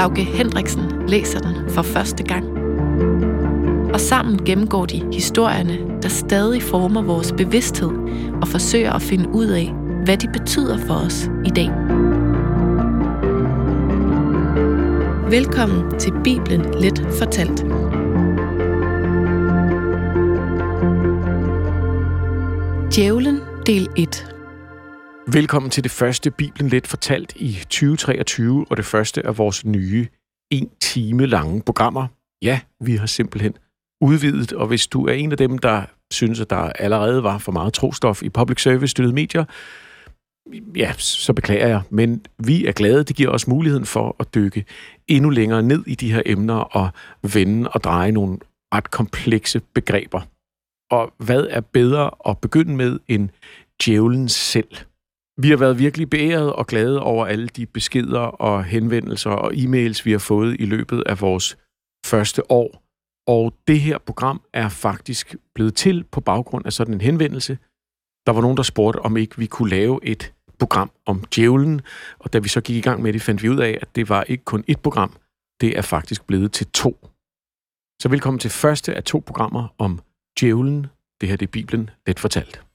Lauke Hendriksen læser den for første gang. Og sammen gennemgår de historierne, der stadig former vores bevidsthed og forsøger at finde ud af, hvad de betyder for os i dag. Velkommen til Bibelen Let Fortalt. Djævlen del 1 Velkommen til det første Bibelen Let Fortalt i 2023, og det første af vores nye en time lange programmer. Ja, vi har simpelthen udvidet, og hvis du er en af dem, der synes, at der allerede var for meget trostof i public service støttede medier, ja, så beklager jeg, men vi er glade. Det giver os muligheden for at dykke endnu længere ned i de her emner og vende og dreje nogle ret komplekse begreber. Og hvad er bedre at begynde med end djævlen selv? Vi har været virkelig beæret og glade over alle de beskeder og henvendelser og e-mails, vi har fået i løbet af vores første år. Og det her program er faktisk blevet til på baggrund af sådan en henvendelse. Der var nogen, der spurgte, om ikke vi kunne lave et program om djævlen, og da vi så gik i gang med det, fandt vi ud af, at det var ikke kun et program, det er faktisk blevet til to. Så velkommen til første af to programmer om djævlen. Det her det er Bibelen let fortalt.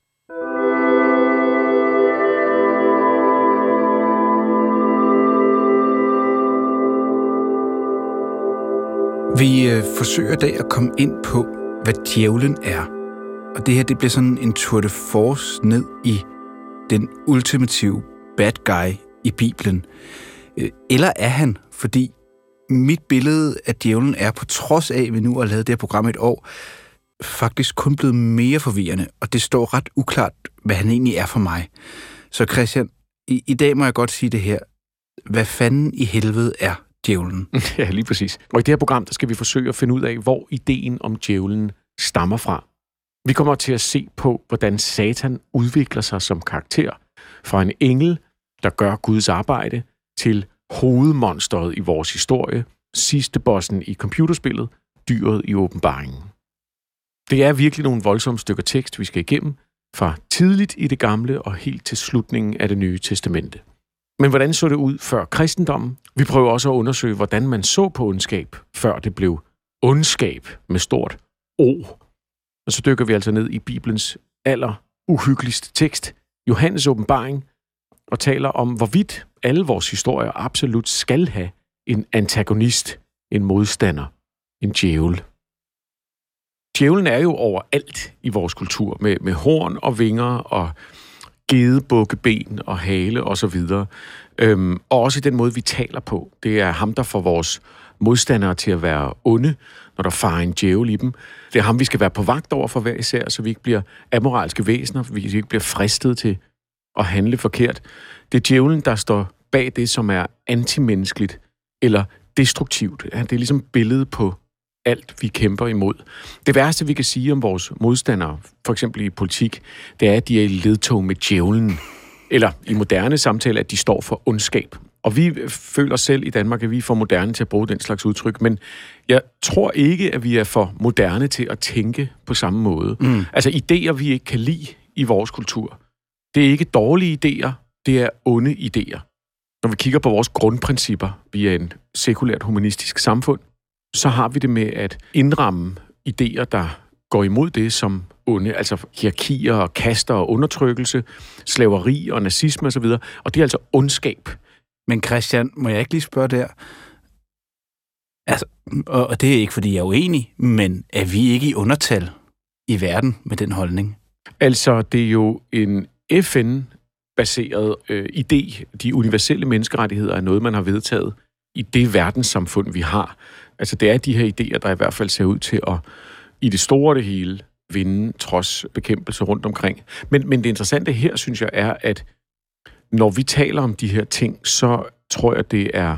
Vi øh, forsøger i dag at komme ind på, hvad djævlen er. Og det her, det bliver sådan en tour de force ned i den ultimative bad guy i Bibelen. Øh, eller er han? Fordi mit billede af djævlen er, på trods af, at vi nu har lavet det her program et år, faktisk kun blevet mere forvirrende, og det står ret uklart, hvad han egentlig er for mig. Så Christian, i, i dag må jeg godt sige det her. Hvad fanden i helvede er djævlen? Ja, lige præcis. Og i det her program, der skal vi forsøge at finde ud af, hvor ideen om djævlen stammer fra. Vi kommer til at se på, hvordan Satan udvikler sig som karakter fra en engel, der gør Guds arbejde, til hovedmonstret i vores historie, sidste bossen i computerspillet, dyret i åbenbaringen. Det er virkelig nogle voldsomme stykker tekst, vi skal igennem, fra tidligt i det gamle og helt til slutningen af det nye testamente. Men hvordan så det ud før kristendommen? Vi prøver også at undersøge, hvordan man så på ondskab, før det blev ondskab med stort O. Og så dykker vi altså ned i Bibelens aller uhyggeligste tekst, Johannes åbenbaring, og taler om, hvorvidt alle vores historier absolut skal have en antagonist, en modstander, en djævel. Djævlen er jo overalt i vores kultur, med, med horn og vinger og gedebukkeben og hale og så videre. Øhm, og også den måde, vi taler på. Det er ham, der får vores modstandere til at være onde, når der farer en djævel i dem. Det er ham, vi skal være på vagt over for hver især, så vi ikke bliver amoralske væsener, vi ikke bliver fristet til at handle forkert. Det er djævlen, der står bag det, som er antimenneskeligt eller destruktivt. Det er ligesom billedet på alt, vi kæmper imod. Det værste, vi kan sige om vores modstandere, for eksempel i politik, det er, at de er i ledtog med djævlen. Eller i moderne samtaler, at de står for ondskab. Og vi føler selv i Danmark, at vi er for moderne til at bruge den slags udtryk, men jeg tror ikke, at vi er for moderne til at tænke på samme måde. Mm. Altså idéer, vi ikke kan lide i vores kultur. Det er ikke dårlige idéer, det er onde idéer. Når vi kigger på vores grundprincipper, vi er en sekulært humanistisk samfund, så har vi det med at indramme idéer, der går imod det som onde, altså hierarkier og kaster og undertrykkelse, slaveri og nazisme osv., og, og det er altså ondskab. Men Christian, må jeg ikke lige spørge der? Altså, og det er ikke, fordi jeg er uenig, men er vi ikke i undertal i verden med den holdning? Altså, det er jo en FN-baseret øh, idé. De universelle menneskerettigheder er noget, man har vedtaget i det verdenssamfund, vi har. Altså, det er de her idéer, der i hvert fald ser ud til at i det store det hele vinde trods bekæmpelse rundt omkring. Men, men det interessante her, synes jeg, er, at når vi taler om de her ting, så tror jeg, det er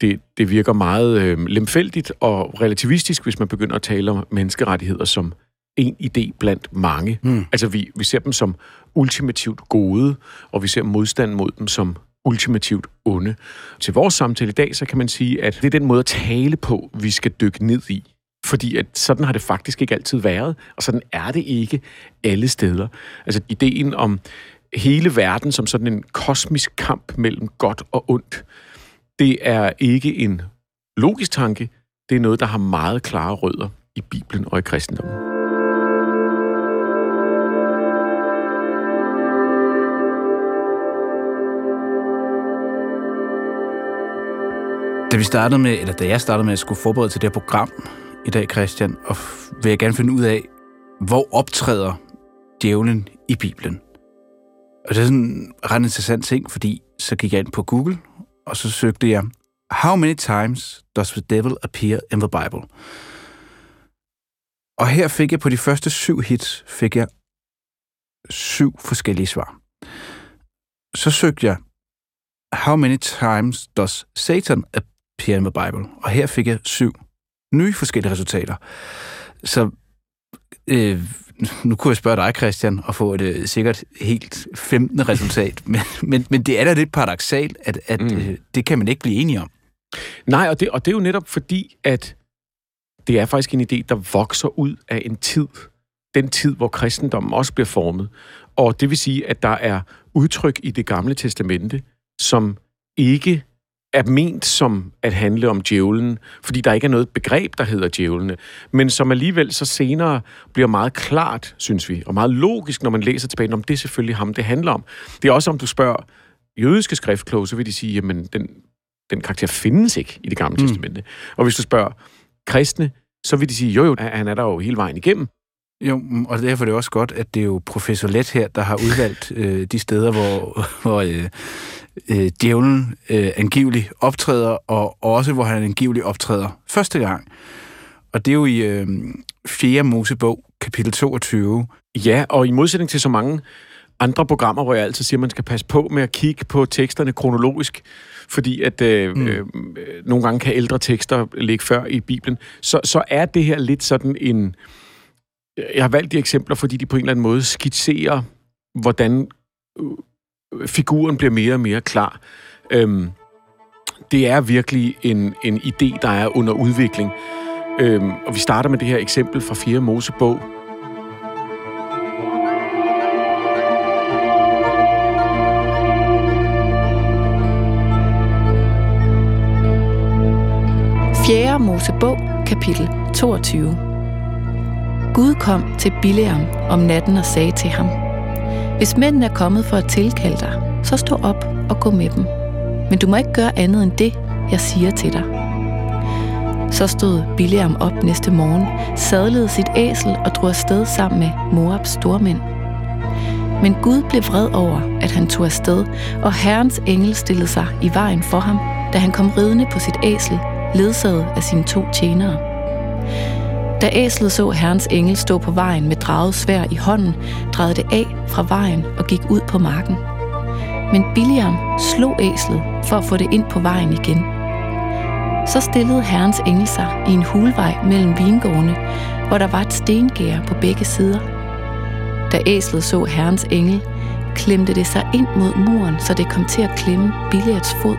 det, det virker meget øh, lemfældigt og relativistisk, hvis man begynder at tale om menneskerettigheder som en idé blandt mange. Mm. Altså, vi, vi ser dem som ultimativt gode, og vi ser modstand mod dem som ultimativt onde. Til vores samtale i dag, så kan man sige, at det er den måde at tale på, vi skal dykke ned i. Fordi at sådan har det faktisk ikke altid været, og sådan er det ikke alle steder. Altså ideen om hele verden som sådan en kosmisk kamp mellem godt og ondt, det er ikke en logisk tanke, det er noget, der har meget klare rødder i Bibelen og i kristendommen. Da vi startede med, eller da jeg startede med at skulle forberede til det her program i dag, Christian, og vil jeg gerne finde ud af, hvor optræder djævlen i Bibelen? Og det er sådan en ret interessant ting, fordi så gik jeg ind på Google, og så søgte jeg, How many times does the devil appear in the Bible? Og her fik jeg på de første syv hits, fik jeg syv forskellige svar. Så søgte jeg, How many times does Satan appear in the Bible? Og her fik jeg syv nye forskellige resultater. Så øh, nu kunne jeg spørge dig, Christian, og få et øh, sikkert helt 15. resultat. men, men, men det er da lidt paradoxalt, at, at mm. øh, det kan man ikke blive enige om. Nej, og det, og det er jo netop fordi, at det er faktisk en idé, der vokser ud af en tid. Den tid, hvor kristendommen også bliver formet. Og det vil sige, at der er udtryk i det gamle testamente, som ikke er ment som at handle om djævlen, fordi der ikke er noget begreb, der hedder djævlene, men som alligevel så senere bliver meget klart, synes vi, og meget logisk, når man læser tilbage, om det er selvfølgelig ham, det handler om. Det er også, om du spørger jødiske skriftkloge, så vil de sige, jamen, den, den karakter findes ikke i det gamle mm. testamente. Og hvis du spørger kristne, så vil de sige, jo jo, han er der jo hele vejen igennem. Jo, og derfor er det også godt, at det er jo professor Let her, der har udvalgt øh, de steder, hvor, hvor øh, øh, djævlen øh, angiveligt optræder, og også hvor han angiveligt optræder første gang. Og det er jo i øh, 4. Mosebog, kapitel 22. Ja, og i modsætning til så mange andre programmer, hvor jeg altid siger, at man skal passe på med at kigge på teksterne kronologisk, fordi at øh, mm. øh, nogle gange kan ældre tekster ligge før i Bibelen, så, så er det her lidt sådan en... Jeg har valgt de eksempler, fordi de på en eller anden måde skitserer, hvordan øh, figuren bliver mere og mere klar. Øhm, det er virkelig en, en idé, der er under udvikling. Øhm, og vi starter med det her eksempel fra 4. Mosebog, Fjerde Mosebog, kapitel 22. Gud kom til Bileam om natten og sagde til ham, Hvis mændene er kommet for at tilkalde dig, så stå op og gå med dem. Men du må ikke gøre andet end det, jeg siger til dig. Så stod Bileam op næste morgen, sadlede sit æsel og drog afsted sammen med Moabs stormænd. Men Gud blev vred over, at han tog afsted, og Herrens engel stillede sig i vejen for ham, da han kom ridende på sit æsel ledsaget af sine to tjenere. Da æslet så herrens engel stå på vejen med draget svær i hånden, drejede det af fra vejen og gik ud på marken. Men Biliam slog æslet for at få det ind på vejen igen. Så stillede herrens engel sig i en hulvej mellem vingårdene, hvor der var et stengær på begge sider. Da æslet så herrens engel, klemte det sig ind mod muren, så det kom til at klemme Biliats fod.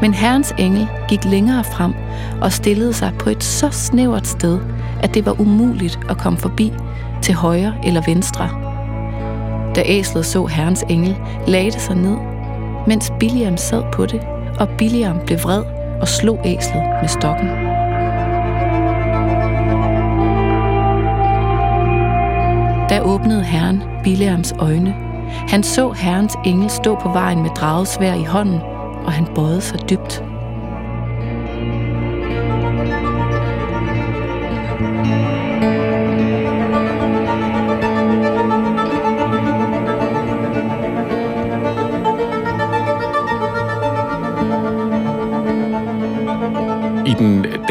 Men Herrens engel gik længere frem og stillede sig på et så snævert sted, at det var umuligt at komme forbi til højre eller venstre. Da æslet så Herrens engel, lagde det sig ned, mens Biliam sad på det, og Biliam blev vred og slog æslet med stokken. Da åbnede Herren Bileams øjne. Han så Herrens engel stå på vejen med dragesvær i hånden og han bøjede sig dybt.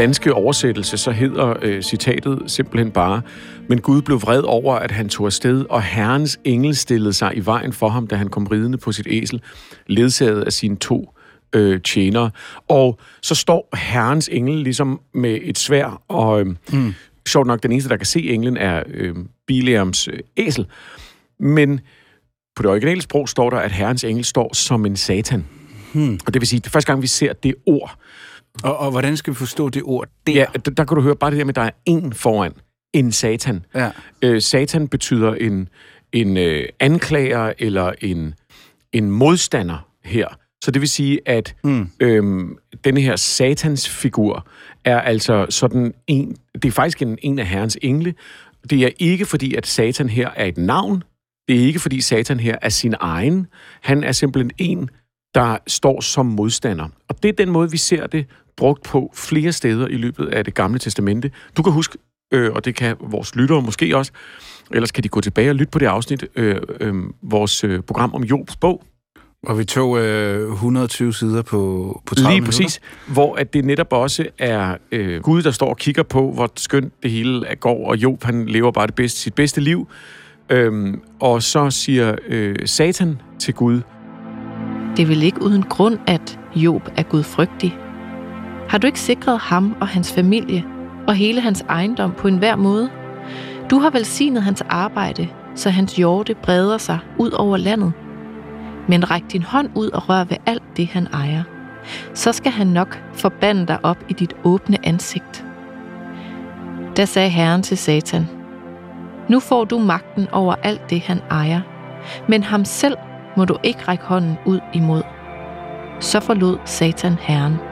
Danske oversættelse, så hedder øh, citatet simpelthen bare, men Gud blev vred over, at han tog afsted, og Herrens engel stillede sig i vejen for ham, da han kom ridende på sit æsel, ledsaget af sine to øh, tjenere. Og så står herrens engel ligesom med et svær, og øh, mm. sjovt nok, den eneste, der kan se englen, er øh, Bileams øh, æsel. Men på det originale sprog står der, at herrens engel står som en satan. Hmm. Og det vil sige, det er første gang, vi ser det ord. Og, og hvordan skal vi forstå det ord der? Ja, der, der kan du høre bare det der med, at der er en foran. En satan. Ja. Øh, satan betyder en, en øh, anklager eller en, en modstander her. Så det vil sige, at mm. øhm, denne her satans figur er altså sådan en... Det er faktisk en, en af herrens engle. Det er ikke fordi, at satan her er et navn. Det er ikke fordi, satan her er sin egen. Han er simpelthen en, der står som modstander. Og det er den måde, vi ser det brugt på flere steder i løbet af det gamle testamente. Du kan huske, øh, og det kan vores lyttere måske også, ellers kan de gå tilbage og lytte på det afsnit, øh, øh, vores øh, program om Jobs bog, og vi tog øh, 120 sider på, på 30 Lige minutter. præcis. Hvor at det netop også er øh, Gud, der står og kigger på, hvor skønt det hele går, og Job, han lever bare det bedste, sit bedste liv. Øhm, og så siger øh, Satan til Gud, Det er vel ikke uden grund, at Job er gudfrygtig. Har du ikke sikret ham og hans familie og hele hans ejendom på enhver måde? Du har velsignet hans arbejde, så hans hjorte breder sig ud over landet. Men ræk din hånd ud og rør ved alt det, han ejer. Så skal han nok forbande dig op i dit åbne ansigt. Da sagde Herren til Satan, Nu får du magten over alt det, han ejer, men ham selv må du ikke række hånden ud imod. Så forlod Satan Herren.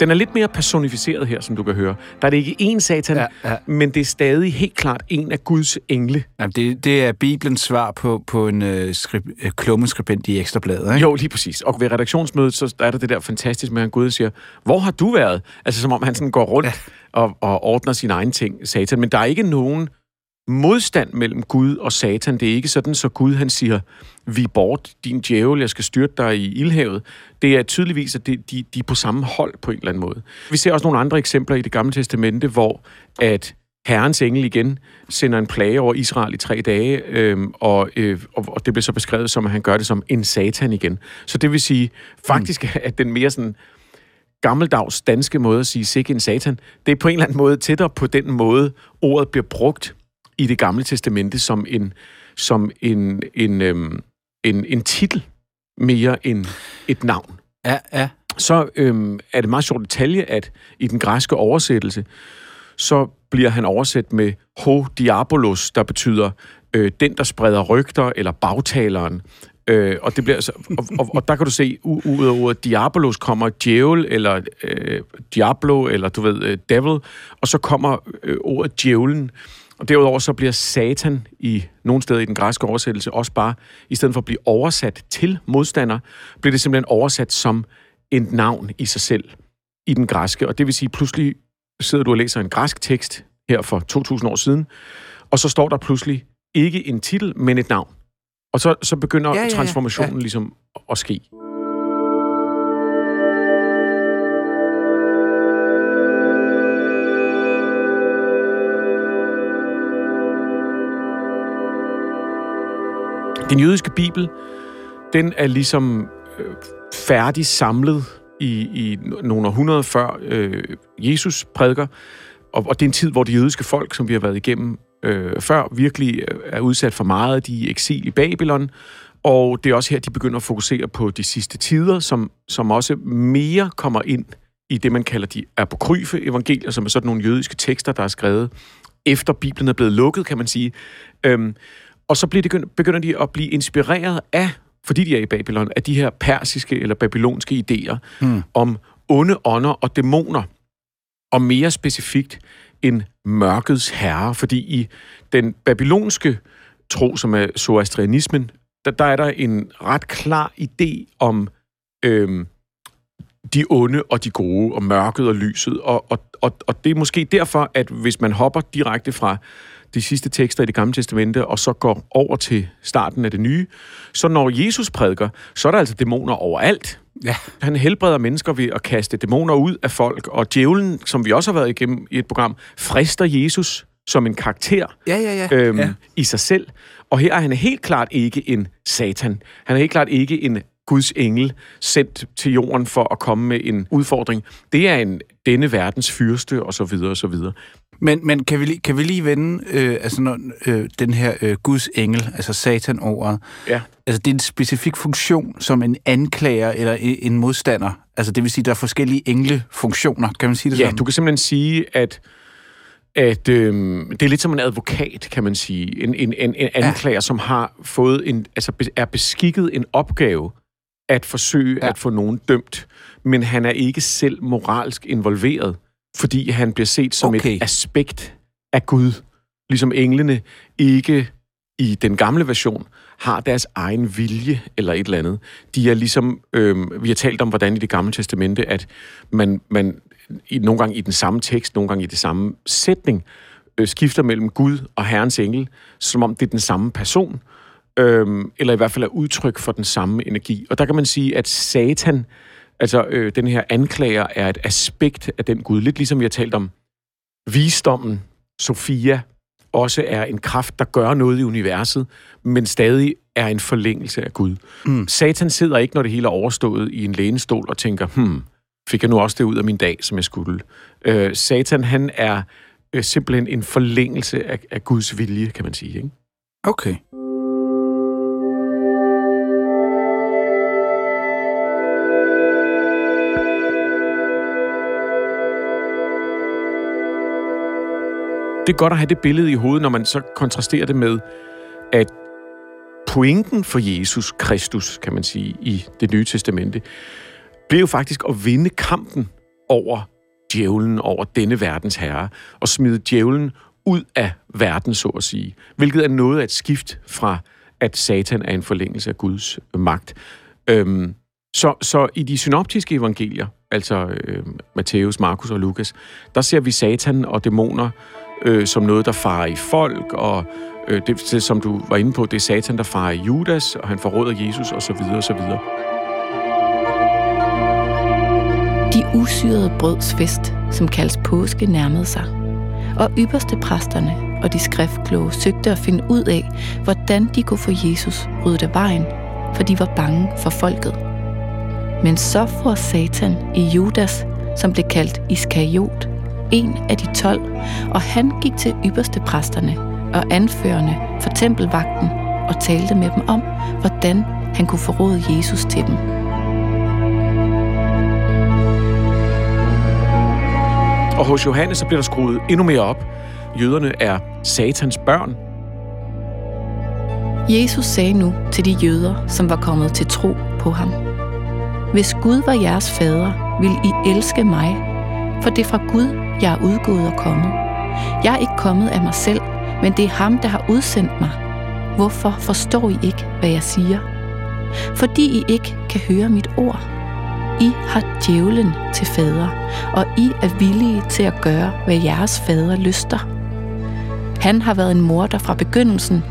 Den er lidt mere personificeret her, som du kan høre. Der er det ikke én satan, Ja, ja. men det er stadig helt klart en af Guds engle. Jamen, det, det er Bibelens svar på, på en øh, skrib, øh, klummeskribent i Ekstrabladet, ikke? Jo, lige præcis. Og ved redaktionsmødet, så er der det der fantastisk med, at Gud siger, hvor har du været? Altså som om han sådan går rundt ja. og, og ordner sine egne ting, satan. Men der er ikke nogen modstand mellem Gud og satan. Det er ikke sådan, så Gud han siger, vi er bort, din djævel, jeg skal styrte dig i ildhavet. Det er tydeligvis, at det, de, de er på samme hold på en eller anden måde. Vi ser også nogle andre eksempler i det gamle testamente, hvor at Herrens engel igen sender en plage over Israel i tre dage, øhm, og, øh, og, og det bliver så beskrevet som, at han gør det som en satan igen. Så det vil sige, faktisk mm. at den mere sådan gammeldags danske måde at sige sikke en satan, det er på en eller anden måde tættere på den måde, ordet bliver brugt i det gamle testamente som en, som en, en, øhm, en, en titel mere end et navn. Ja, ja. Så øhm, er det meget sjovt detalje, at i den græske oversættelse, så bliver han oversat med ho diabolos, der betyder øh, den, der spreder rygter, eller bagtaleren. Øh, og, det bliver, så, og, og, og der kan du se, ud af ordet diabolos kommer djævel, eller øh, diablo, eller du ved, øh, devil, og så kommer øh, ordet djævlen. Og derudover så bliver satan i nogle steder i den græske oversættelse også bare, i stedet for at blive oversat til modstander, bliver det simpelthen oversat som et navn i sig selv i den græske. Og det vil sige, pludselig sidder du og læser en græsk tekst her for 2000 år siden, og så står der pludselig ikke en titel, men et navn. Og så, så begynder Ja, ja, ja, transformationen ja. ligesom at ske. Den jødiske bibel, den er ligesom øh, færdig samlet i, i nogle århundreder før øh, Jesus prædiker. Og, og det er en tid, hvor det jødiske folk, som vi har været igennem øh, før, virkelig øh, er udsat for meget. De er i eksil i Babylon, og det er også her, de begynder at fokusere på de sidste tider, som, som også mere kommer ind i det, man kalder de apokryfe evangelier, som er sådan nogle jødiske tekster, der er skrevet efter Bibelen er blevet lukket, kan man sige. Øhm, og så bliver det, begynder de at blive inspireret af, fordi de er i Babylon, af de her persiske eller babylonske idéer hmm. om onde ånder og dæmoner, og mere specifikt en mørkets herre, fordi i den babylonske tro, som er zoroastrianismen, der, der er der en ret klar idé om øhm, de onde og de gode, og mørket og lyset. Og, og, og, og det er måske derfor, at hvis man hopper direkte fra de sidste tekster i det gamle testamente, og så går over til starten af det nye, så når Jesus prædiker, så er der altså dæmoner overalt. Ja. Han helbreder mennesker ved at kaste dæmoner ud af folk, og djævlen, som vi også har været igennem i et program, frister Jesus, som en karakter Ja, ja, ja. øhm, ja. i sig selv. Og her er han helt klart ikke en satan. Han er helt klart ikke en Guds engel sendt til jorden for at komme med en udfordring. Det er en denne verdens fyrste, og så videre, og så videre. Men, men kan, vi lige, kan vi lige vende øh, altså når, øh, den her øh, Guds engel, altså satan-ordet? Ja. Altså, det er en specifik funktion som en anklager eller en modstander. Altså, det vil sige, der er forskellige englefunktioner. Kan man sige det Ja, sådan? du kan simpelthen sige, at at øhm, det er lidt som en advokat, kan man sige. En, en, en, en anklager, ja. som har fået en, altså er beskikket en opgave at forsøge ja. Ja. at få nogen dømt, men han er ikke selv moralsk involveret, fordi han bliver set som okay. Et aspekt af Gud, ligesom englene ikke i den gamle version har deres egen vilje eller et eller andet. De er ligesom, øhm, vi har talt om, hvordan i det gamle testamente, at man, man i, nogle gange i den samme tekst, nogle gange i det samme sætning, øh, skifter mellem Gud og Herrens engel, som om det er den samme person, øhm, eller i hvert fald er udtryk for den samme energi. Og der kan man sige, at Satan, altså øh, den her anklager, er et aspekt af den Gud. Lidt ligesom vi har talt om visdommen, Sofia, også er en kraft, der gør noget i universet, men stadig er en forlængelse af Gud. Mm. Satan sidder ikke, når det hele er overstået, i en lænestol og tænker, hmm, fik jeg nu også det ud af min dag, som jeg skulle. Øh, Satan, han er øh, simpelthen en forlængelse af, af Guds vilje, kan man sige. Ikke? Okay. Det er godt at have det billede i hovedet, når man så kontrasterer det med, at pointen for Jesus Kristus, kan man sige, i det nye testamente, blev jo faktisk at vinde kampen over djævlen, over denne verdens herre, og smide djævlen ud af verden, så at sige. Hvilket er noget af et skift fra, at Satan er en forlængelse af Guds magt. Øhm, så, så i de synoptiske evangelier, altså øh, Matthæus, Markus og Lukas, der ser vi Satan og dæmoner øh, som noget, der farer i folk, og øh, det, det, som du var inde på, det er Satan, der farer i Judas, og han forråder Jesus, og så videre, og så videre. De usyrede brøds fest, som kaldes påske, nærmede sig. Og ypperste præsterne og de skriftkloge søgte at finde ud af, hvordan de kunne få Jesus ryddet af vejen, for de var bange for folket. Men så får Satan i Judas, som blev kaldt Iskariot, en af de tolv, og han gik til ypperste præsterne og anførende for tempelvagten og talte med dem om, hvordan han kunne forråde Jesus til dem. Og hos Johannes så bliver der skruet endnu mere op. Jøderne er satans børn. Jesus sagde nu til de jøder, som var kommet til tro på ham. Hvis Gud var jeres fader, vil I elske mig, for det er fra Gud, jeg er udgået og kommet. Jeg er ikke kommet af mig selv, men det er ham, der har udsendt mig. Hvorfor forstår I ikke, hvad jeg siger? Fordi I ikke kan høre mit ord. I har djævlen til fader, og I er villige til at gøre, hvad jeres fader lyster. Han har været en morder fra begyndelsen,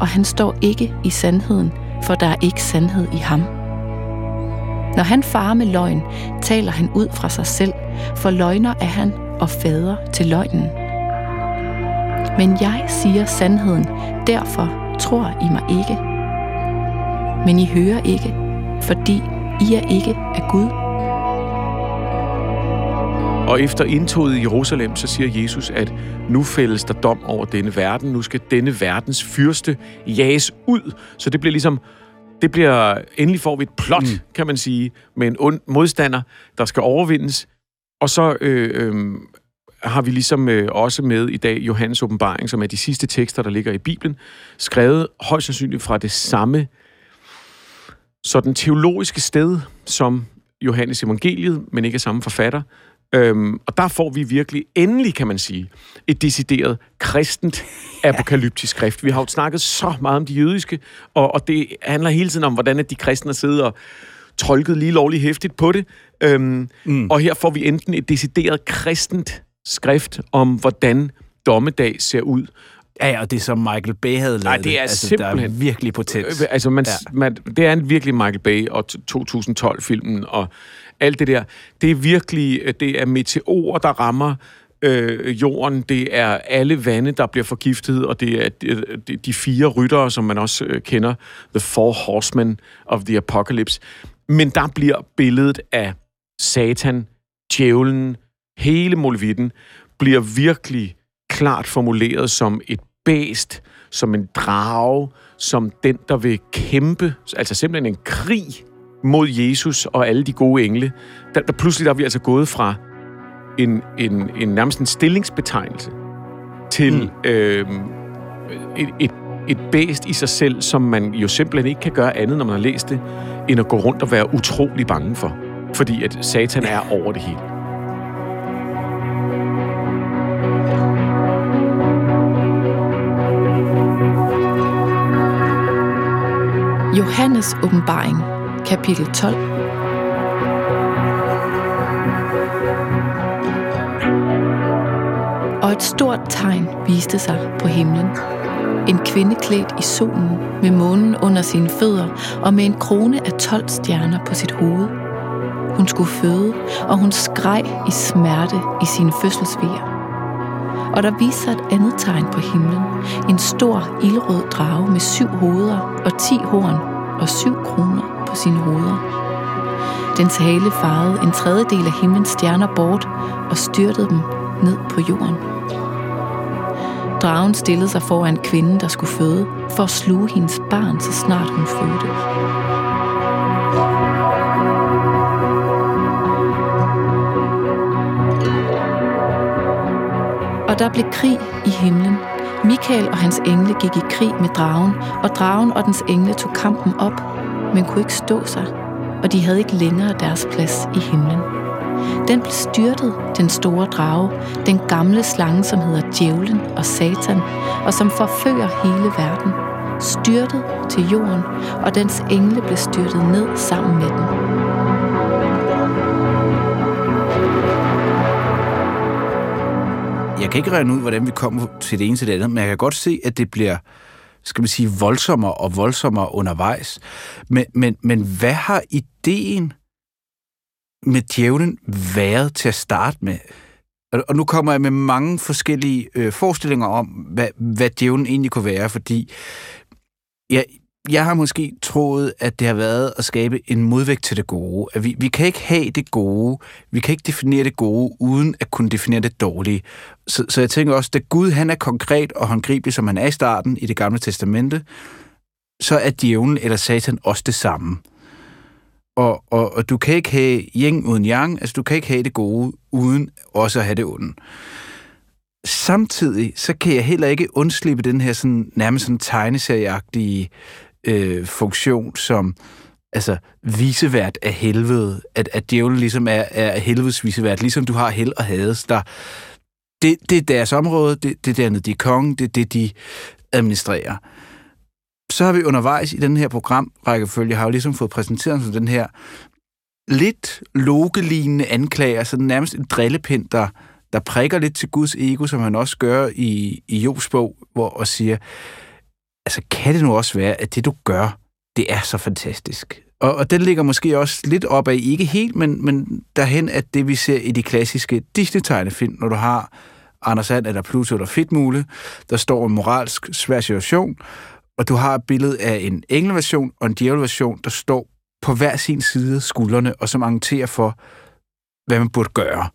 og han står ikke i sandheden, for der er ikke sandhed i ham. Når han farer med løgn, taler han ud fra sig selv, for løgner er han og fader til løgnen. Men jeg siger sandheden, derfor tror I mig ikke. Men I hører ikke, fordi I er ikke af Gud. Og efter indtoget i Jerusalem, så siger Jesus, at nu fældes der dom over denne verden. Nu skal denne verdens fyrste jages ud. Så det bliver ligesom, det bliver, endelig får vi et plot, mm. kan man sige, med en ond modstander, der skal overvindes. Og så øh, øh, har vi ligesom øh, også med i dag Johannes åbenbaring, som er de sidste tekster, der ligger i Bibelen, skrevet højst sandsynligt fra det samme sådan teologiske sted som Johannes evangeliet, men ikke af samme forfatter. Øhm, og der får vi virkelig, endelig kan man sige, et decideret kristent apokalyptisk skrift. Vi har jo snakket så meget om de jødiske, og, og det handler hele tiden om, hvordan at de kristne sidder og tolket lige lovligt hæftigt på det. Øhm, mm. Og her får vi enten et decideret kristent skrift om, hvordan dommedag ser ud. Ja, ja, og det er som Michael Bay havde lavet Nej, det er altså, simpelthen... Der er virkelig potens. Øh, Altså, man, ja. man, det er en virkelig Michael Bay og 2012-filmen og alt det der. Det er virkelig, øh, det er meteorer, der rammer øh, jorden, det er alle vande, der bliver forgiftet, og det er øh, de, de fire ryttere, som man også øh, kender, The Four Horsemen of the Apocalypse. Men der bliver billedet af Satan, djævlen, hele molevitten, bliver virkelig klart formuleret som et bæst, som en drage, som den, der vil kæmpe, altså simpelthen en krig mod Jesus og alle de gode engle. Der, der pludselig der er vi altså gået fra en, en, en nærmest en stillingsbetegnelse til mm. øh, et, et, et bæst i sig selv, som man jo simpelthen ikke kan gøre andet, når man har læst det, end at gå rundt og være utrolig bange for. Fordi at Satan er over det hele. Johannes åbenbaring, kapitel 12. Og et stort tegn viste sig på himlen. En kvinde klædt i solen, med månen under sine fødder og med en krone af 12 stjerner på sit hoved. Hun skulle føde, og hun skreg i smerte i sine fødselsvejer og der viste sig et andet tegn på himlen. En stor ildrød drage med syv hoveder og ti horn og syv kroner på sine hoveder. Dens hale farede en tredjedel af himlens stjerner bort og styrtede dem ned på jorden. Dragen stillede sig foran kvinden, der skulle føde, for at sluge hendes barn, så snart hun fødte. Og der blev krig i himlen. Michael og hans engle gik i krig med dragen, og dragen og dens engle tog kampen op, men kunne ikke stå sig, og de havde ikke længere deres plads i himlen. Den blev styrtet, den store drage, den gamle slange, som hedder Djævlen og Satan, og som forfører hele verden, styrtet til jorden, og dens engle blev styrtet ned sammen med den. Jeg kan ikke regne ud, hvordan vi kommer til det ene til det andet, men jeg kan godt se, at det bliver skal man sige, voldsommere og voldsommere undervejs. Men, men, men hvad har ideen med djævlen været til at starte med? Og nu kommer jeg med mange forskellige øh, forestillinger om, hvad, hvad djævlen egentlig kunne være, fordi jeg, jeg har måske troet, at det har været at skabe en modvægt til det gode. At vi, vi kan ikke have det gode, vi kan ikke definere det gode, uden at kunne definere det dårlige. Så, så jeg tænker også, at Gud han er konkret og håndgribelig, som han er i starten i det gamle testamente, så er djævlen eller satan også det samme. Og, og, og du kan ikke have yin uden yang, altså du kan ikke have det gode, uden også at have det onde samtidig så kan jeg heller ikke undslippe den her sådan, nærmest sådan tegneserieagtige øh, funktion som altså visevært af helvede, at, at djævlen ligesom er, er helvedes visevært, ligesom du har held og hades, der det, det er deres område, det, det er dernede, de er kongen, det er det, de administrerer. Så har vi undervejs i den her programrækkefølge, har jo ligesom fået præsenteret som den her lidt logelignende anklager, så den nærmest en drillepind, der, der prikker lidt til Guds ego, som han også gør i, i Jobs bog, hvor og siger, altså kan det nu også være, at det du gør, det er så fantastisk. Og, og den ligger måske også lidt op af, ikke helt, men, men derhen, at det vi ser i de klassiske Disney-tegnefilm, når du har Anders And eller Pluto eller Fedtmule, der står en moralsk svær situation, og du har et billede af en engelversion og en djævelversion, der står på hver sin side skuldrene, og som argumenterer for, hvad man burde gøre.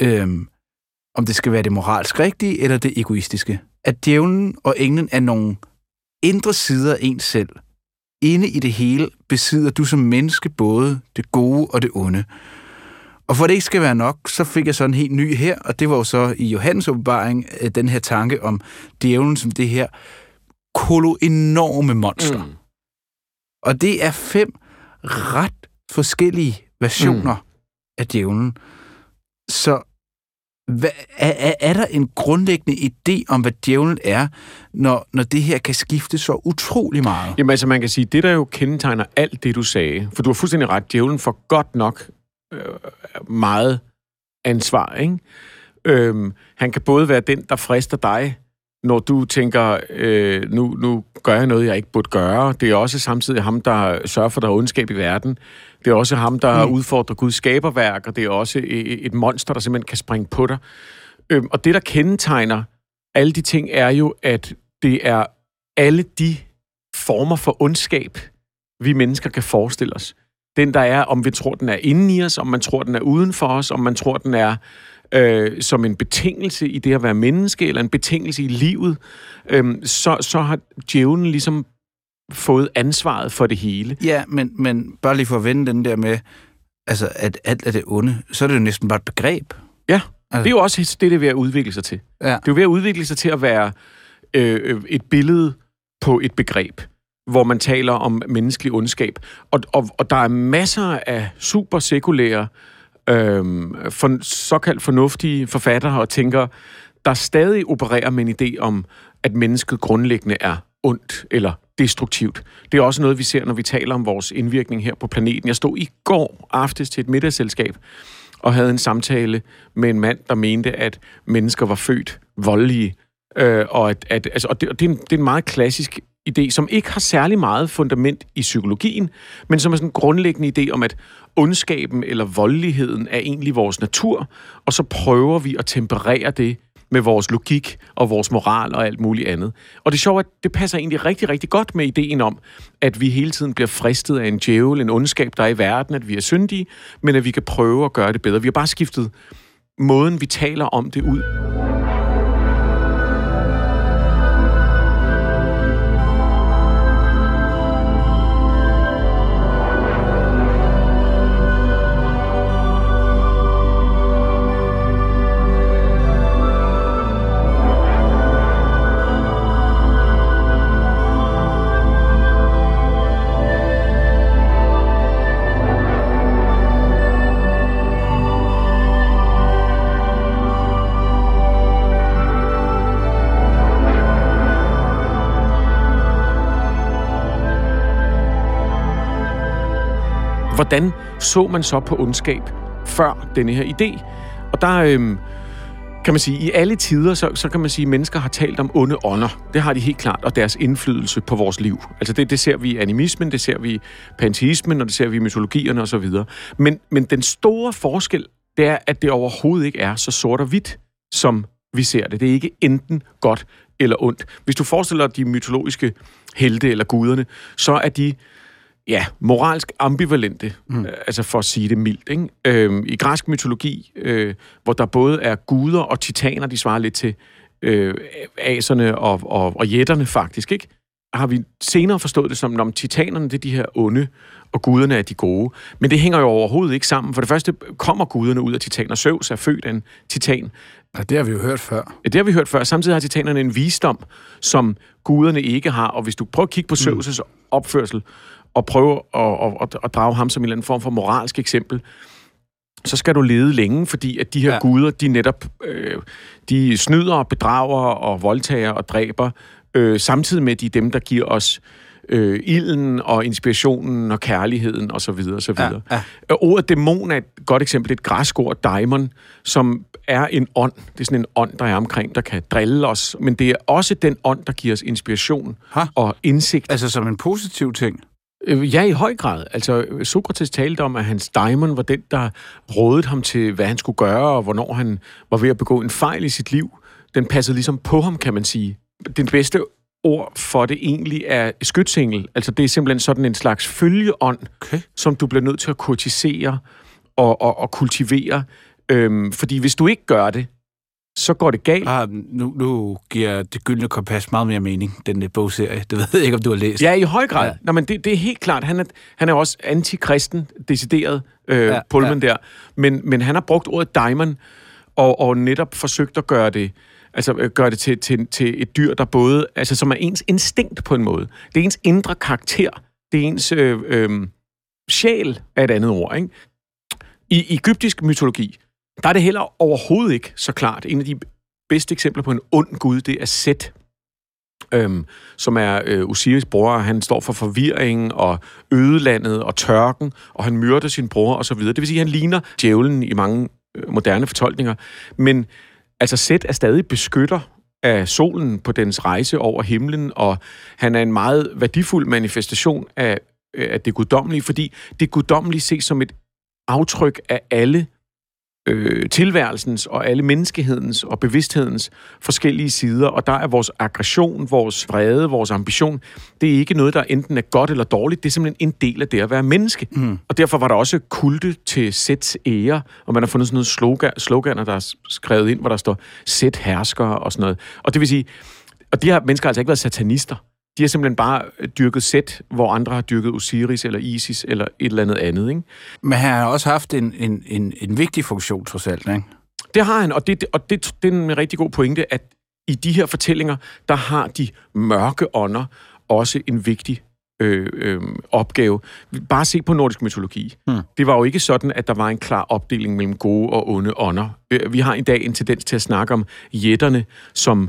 Øhm, om det skal være det moralsk rigtige eller det egoistiske. At djævlen og englen er nogle indre sider af en selv. Inde i det hele besidder du som menneske både det gode og det onde. Og for det ikke skal være nok, så fik jeg så en helt ny her, og det var jo så i Johannes åbenbaring øh, den her tanke om djævlen som det her kolo enorme monster. Mm. Og det er fem ret forskellige versioner mm. af djævlen. Så hvad, er, er, er der en grundlæggende idé om, hvad djævlen er, når, når det her kan skifte så utrolig meget? Jamen altså, man kan sige, det der jo kendetegner alt det, du sagde, for du har fuldstændig ret, djævlen får godt nok øh, meget ansvar, ikke? Øhm, han kan både være den, der frister dig, når du tænker, øh, nu, nu gør jeg noget, jeg ikke burde gøre. Det er også samtidig ham, der sørger for, at der er ondskab i verden. Det er også ham, der mm. udfordrer Guds skaberværk, og det er også et monster, der simpelthen kan springe på dig. Øhm, og det, der kendetegner alle de ting, er jo, at det er alle de former for ondskab, vi mennesker kan forestille os. Den, der er, om vi tror, den er inde i os, om man tror, den er uden for os, om man tror, den er øh, som en betingelse i det at være menneske, eller en betingelse i livet, øh, så, så har djævlen ligesom fået ansvaret for det hele. Ja, men, men bare lige for at vende den der med, altså, at alt er det onde, så er det jo næsten bare et begreb. Ja, altså. det er jo også det, det er ved at udvikle sig til. Ja. Det er jo ved at udvikle sig til at være øh, et billede på et begreb, hvor man taler om menneskelig ondskab. Og, og, og der er masser af super sekulære, øh, for, såkaldt fornuftige forfattere og tænkere, der stadig opererer med en idé om, at mennesket grundlæggende er ondt eller destruktivt. Det er også noget, vi ser, når vi taler om vores indvirkning her på planeten. Jeg stod i går aftes til et middagsselskab og havde en samtale med en mand, der mente, at mennesker var født voldelige. Øh, og at, at, altså, og det, og det, er en, det er en meget klassisk idé, som ikke har særlig meget fundament i psykologien, men som er sådan en grundlæggende idé om, at ondskaben eller voldeligheden er egentlig vores natur, og så prøver vi at temperere det med vores logik og vores moral og alt muligt andet. Og det sjove er, at det passer egentlig rigtig, rigtig godt med ideen om, at vi hele tiden bliver fristet af en djævel, en ondskab, der er i verden, at vi er syndige, men at vi kan prøve at gøre det bedre. Vi har bare skiftet måden, vi taler om det ud. Hvordan så man så på ondskab før denne her idé? Og der øhm, kan man sige, i alle tider, så, så kan man sige, at mennesker har talt om onde ånder. Det har de helt klart, og deres indflydelse på vores liv. Altså det, det ser vi i animismen, det ser vi i panteismen, og det ser vi i mytologierne osv. Men, men den store forskel, det er, at det overhovedet ikke er så sort og hvidt, som vi ser det. Det er ikke enten godt eller ondt. Hvis du forestiller dig de mytologiske helte eller guderne, så er de ja, moralsk ambivalente, mm. øh, altså for at sige det mildt. Ikke? Øhm, I græsk mytologi, øh, hvor der både er guder og titaner, de svarer lidt til øh, aserne og, og, og jætterne faktisk, ikke? har vi senere forstået det som, om titanerne det er de her onde, og guderne er de gode. Men det hænger jo overhovedet ikke sammen. For det første kommer guderne ud af titaner. Zeus er født af en titan. Ja, det har vi jo hørt før. Ja, det har vi hørt før. Samtidig har titanerne en visdom, som guderne ikke har. Og hvis du prøver at kigge på mm. Zeus' opførsel, og prøve at, at, at, at drage ham som en eller anden form for moralsk eksempel, så skal du lede længe, fordi at de her ja. guder, de netop øh, de snyder, bedrager og voldtager og dræber, øh, samtidig med, de er dem, der giver os øh, ilden og inspirationen og kærligheden osv. Og så videre. Ja, ja. Ordet dæmon er et godt eksempel, et græsk ord, daimon, som er en ånd. Det er sådan en ånd, der er omkring, der kan drille os, men det er også den ånd, der giver os inspiration ha? og indsigt. Altså som en positiv ting? Øh, ja, i høj grad. Altså, Sokrates talte om, at hans daimon var den, der rådede ham til, hvad han skulle gøre, og hvornår han var ved at begå en fejl i sit liv. Den passede ligesom på ham, kan man sige. Den bedste ord for det egentlig er skytsengel. Altså, det er simpelthen sådan en slags følgeånd, okay. som du bliver nødt til at kurtisere og, og, og kultivere. Øhm, fordi hvis du ikke gør det, så går det galt. Ah, nu, nu giver Det Gyldne Kompas meget mere mening, den der bogserie. Det ved jeg ikke, om du har læst. Ja, i høj grad. Ja. Nå, men det, det er helt klart. Han er, han er også antikristen, decideret øh, ja, Pullman ja. der. Men, men han har brugt ordet diamond, og, og netop forsøgt at gøre det altså øh, gøre det til, til, til et dyr, der både, altså som er ens instinkt på en måde. Det er ens indre karakter. Det er ens øh, øh, sjæl, er et andet ord, ikke? I egyptisk mytologi, der er det heller overhovedet ikke så klart. En af de bedste eksempler på en ond gud, det er Set, øhm, som er øh, Osiris bror. Han står for forvirring og ødelandet og tørken, og han myrder sin bror osv. Det vil sige, at han ligner djævlen i mange øh, moderne fortolkninger. Men altså Set er stadig beskytter af solen på dens rejse over himlen, og han er en meget værdifuld manifestation af, øh, af det guddommelige, fordi det guddommelige ses som et aftryk af alle øh, tilværelsens og alle menneskehedens og bevidsthedens forskellige sider, og der er vores aggression, vores vrede, vores ambition, det er ikke noget, der enten er godt eller dårligt, det er simpelthen en del af det at være menneske. Mm. Og derfor var der også kulte til sæts ære, og man har fundet sådan noget slogan, sloganer, der er skrevet ind, hvor der står sæt herskere og sådan noget. Og det vil sige, og de her mennesker har altså ikke været satanister. De har simpelthen bare dyrket Sæt, hvor andre har dyrket Osiris eller Isis eller et eller andet andet. Ikke? Men han har også haft en, en, en, en vigtig funktion, trods alt, ikke? Det har han, og det, og det, det er en rigtig god pointe, at i de her fortællinger, der har de mørke ånder også en vigtig øh, øh, opgave. Bare se på nordisk mytologi. Hmm. Det var jo ikke sådan, at der var en klar opdeling mellem gode og onde ånder. Øh, vi har i dag en tendens til at snakke om jætterne som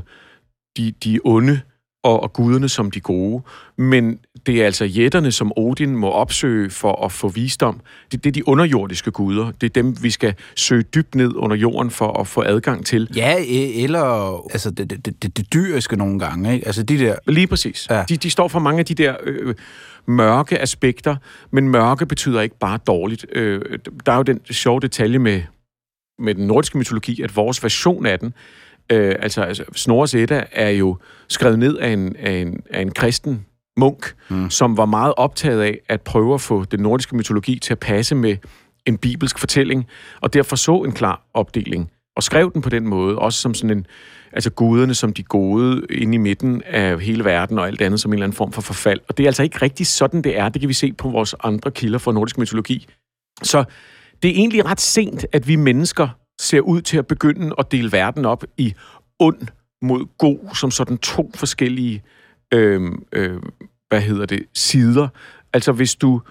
de, de onde, og, og guderne som de gode. Men det er altså jætterne, som Odin må opsøge for at få visdom. Det, det er de underjordiske guder. Det er dem, vi skal søge dybt ned under jorden for at få adgang til. Ja, e- eller altså det, det, det, det dyriske nogle gange. Ikke? Altså de der... Lige præcis. Ja. De, de står for mange af de der... Øh, mørke aspekter, men mørke betyder ikke bare dårligt. Øh, der er jo den sjove detalje med, med den nordiske mytologi, at vores version af den Øh, altså, altså Snorres Edda er jo skrevet ned af en, af en, af en kristen munk, mm. som var meget optaget af at prøve at få den nordiske mytologi til at passe med en bibelsk fortælling, og derfor så en klar opdeling, og skrev den på den måde, også som sådan en, altså guderne som de gode inde i midten af hele verden, og alt andet som en eller anden form for forfald. Og det er altså ikke rigtig sådan, det er. Det kan vi se på vores andre kilder fra nordisk mytologi. Så det er egentlig ret sent, at vi mennesker ser ud til at begynde at dele verden op i ond mod god, som sådan to forskellige, øh, øh, hvad hedder det, sider. Altså hvis du...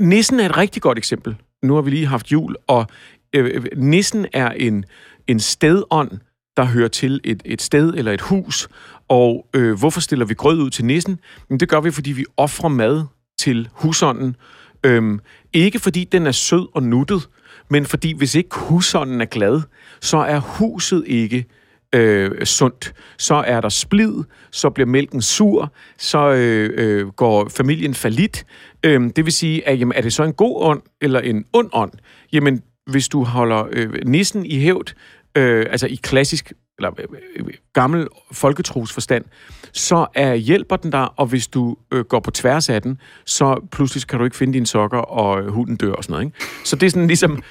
Nissen er et rigtig godt eksempel. Nu har vi lige haft jul, og øh, øh, nissen er en, en stedånd, der hører til et, et sted eller et hus. Og øh, hvorfor stiller vi grød ud til nissen? Men det gør vi, fordi vi offrer mad til husånden. Øhm, ikke fordi den er sød og nuttet, men fordi hvis ikke husånden er glad, så er huset ikke øh, sundt. Så er der splid, så bliver mælken sur, så øh, øh, går familien falit. Øh, det vil sige, at jamen, er det så en god ånd eller en ond ånd? Jamen, hvis du holder øh, nissen i hævd, øh, altså i klassisk eller øh, øh gammel folketrosforstand, så er hjælper den der, og hvis du øh, går på tværs af den, så pludselig kan du ikke finde dine sokker, og øh, hunden dør og sådan noget. Ikke? Så det er sådan ligesom,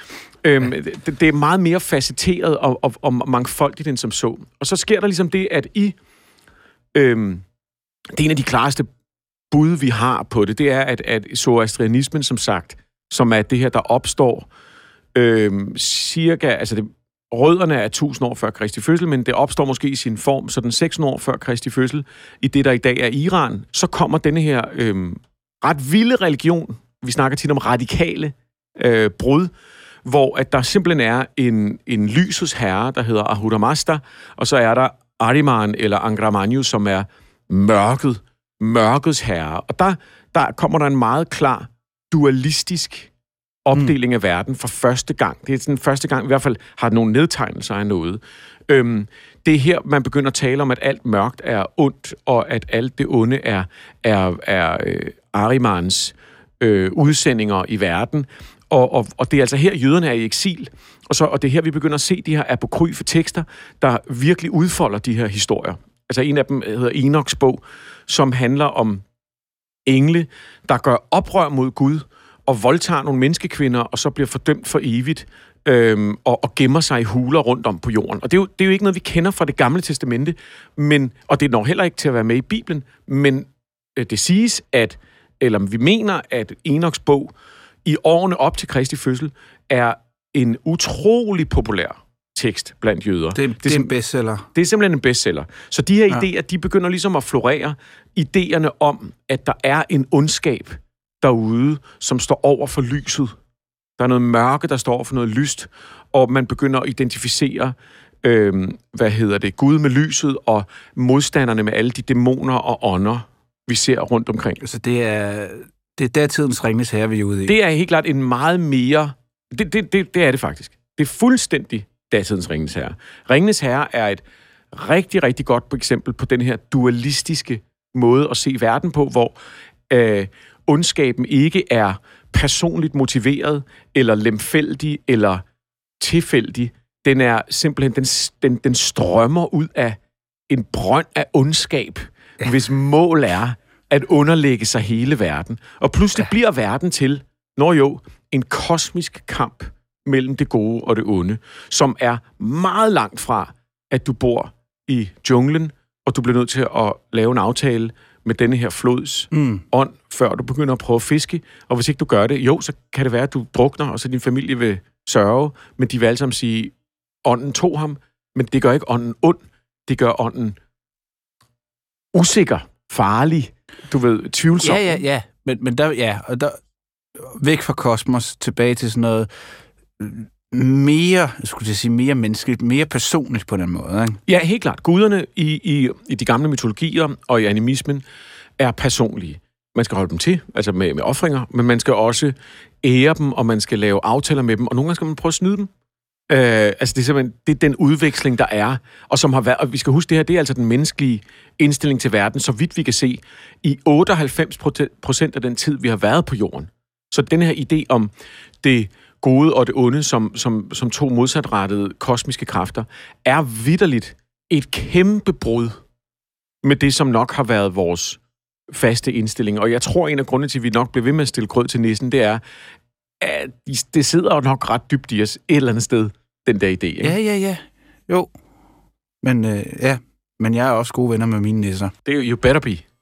øhm, det, det er meget mere facetteret og, og, og mangfoldigt end som så. Og så sker der ligesom det, at i, øhm, det er en af de klareste bud, vi har på det, det er, at, at zoroastrianismen, som sagt, som er det her, der opstår øhm, cirka, altså det, rødderne er 1000 år før Kristi fødsel, men det opstår måske i sin form, så den 600 år før Kristi fødsel, i det, der i dag er Iran, så kommer denne her øh, ret vilde religion, vi snakker tit om radikale øh, brud, hvor at der simpelthen er en, en lysets herre, der hedder Ahura Mazda, og så er der Ariman eller Angramanyu, som er mørket, mørkets herre. Og der, der kommer der en meget klar dualistisk opdeling mm. af verden for første gang. Det er den første gang, i hvert fald har nogle nedtegnelser af noget. Øhm, det er her, man begynder at tale om, at alt mørkt er ondt, og at alt det onde er, er, er øh, Arimans øh, udsendinger i verden. Og, og, og det er altså her, jøderne er i eksil, og, så, og det er her, vi begynder at se de her apokryfe tekster, der virkelig udfolder de her historier. Altså en af dem hedder Enoks bog, som handler om engle, der gør oprør mod Gud, og voldtager nogle menneskekvinder, og så bliver fordømt for evigt, øhm, og, og gemmer sig i huler rundt om på jorden. Og det er, jo, det er jo ikke noget, vi kender fra det gamle testamente, men, og det når heller ikke til at være med i Bibelen, men øh, det siges, at, eller vi mener, at Enoks bog i årene op til Kristi fødsel er en utrolig populær tekst blandt jøder. Det, det, det er en bestseller. Det er simpelthen en bestseller. Så de her ja. idéer, de begynder ligesom at florere. Idéerne om, at der er en ondskab derude, som står over for lyset. Der er noget mørke, der står over for noget lyst, og man begynder at identificere, øh, hvad hedder det, Gud med lyset, og modstanderne med alle de dæmoner og ånder, vi ser rundt omkring. Altså det er, det er datidens ringes herre, vi er ude i. Det er helt klart en meget mere... Det, det, det, det er det faktisk. Det er fuldstændig datidens ringes herre. Ringenes herre er et rigtig, rigtig godt eksempel på den her dualistiske måde at se verden på, hvor øh, ondskaben ikke er personligt motiveret, eller lemfældig, eller tilfældig. Den er simpelthen, den, den, den strømmer ud af en brønd af ondskab, ja. hvis mål er at underlægge sig hele verden. Og pludselig ja. bliver verden til, når jo, en kosmisk kamp mellem det gode og det onde, som er meget langt fra, at du bor i junglen, og du bliver nødt til at lave en aftale med denne her flods mm. ånd, før du begynder at prøve at fiske. Og hvis ikke du gør det, jo, så kan det være, at du drukner, og så din familie vil sørge, men de vil alle sammen sige, ånden tog ham, men det gør ikke ånden ond, det gør ånden usikker, farlig, du ved, tvivlsom. Ja, ja, ja. Men, men der, ja, og der, væk fra kosmos, tilbage til sådan noget mere, skulle jeg sige, mere menneskeligt, mere personligt på den måde. Ikke? Ja, helt klart. Guderne i, i, i de gamle mytologier og i animismen er personlige. Man skal holde dem til, altså med, med offringer, men man skal også ære dem, og man skal lave aftaler med dem, og nogle gange skal man prøve at snyde dem. Øh, altså det er simpelthen det er den udveksling, der er, og som har været, og vi skal huske det her, det er altså den menneskelige indstilling til verden, så vidt vi kan se, i 98 procent af den tid, vi har været på jorden. Så den her idé om det gode og det onde som, som, som to modsatrettede kosmiske kræfter, er vidderligt et kæmpe brud med det, som nok har været vores faste indstilling. Og jeg tror, en af grundene til, at vi nok bliver ved med at stille grød til nissen, det er, at det sidder nok ret dybt i os et eller andet sted, den der idé. Ikke? Ja, ja, ja. Jo. Men øh, ja, men jeg er også gode venner med mine nisser. Det er jo you better be.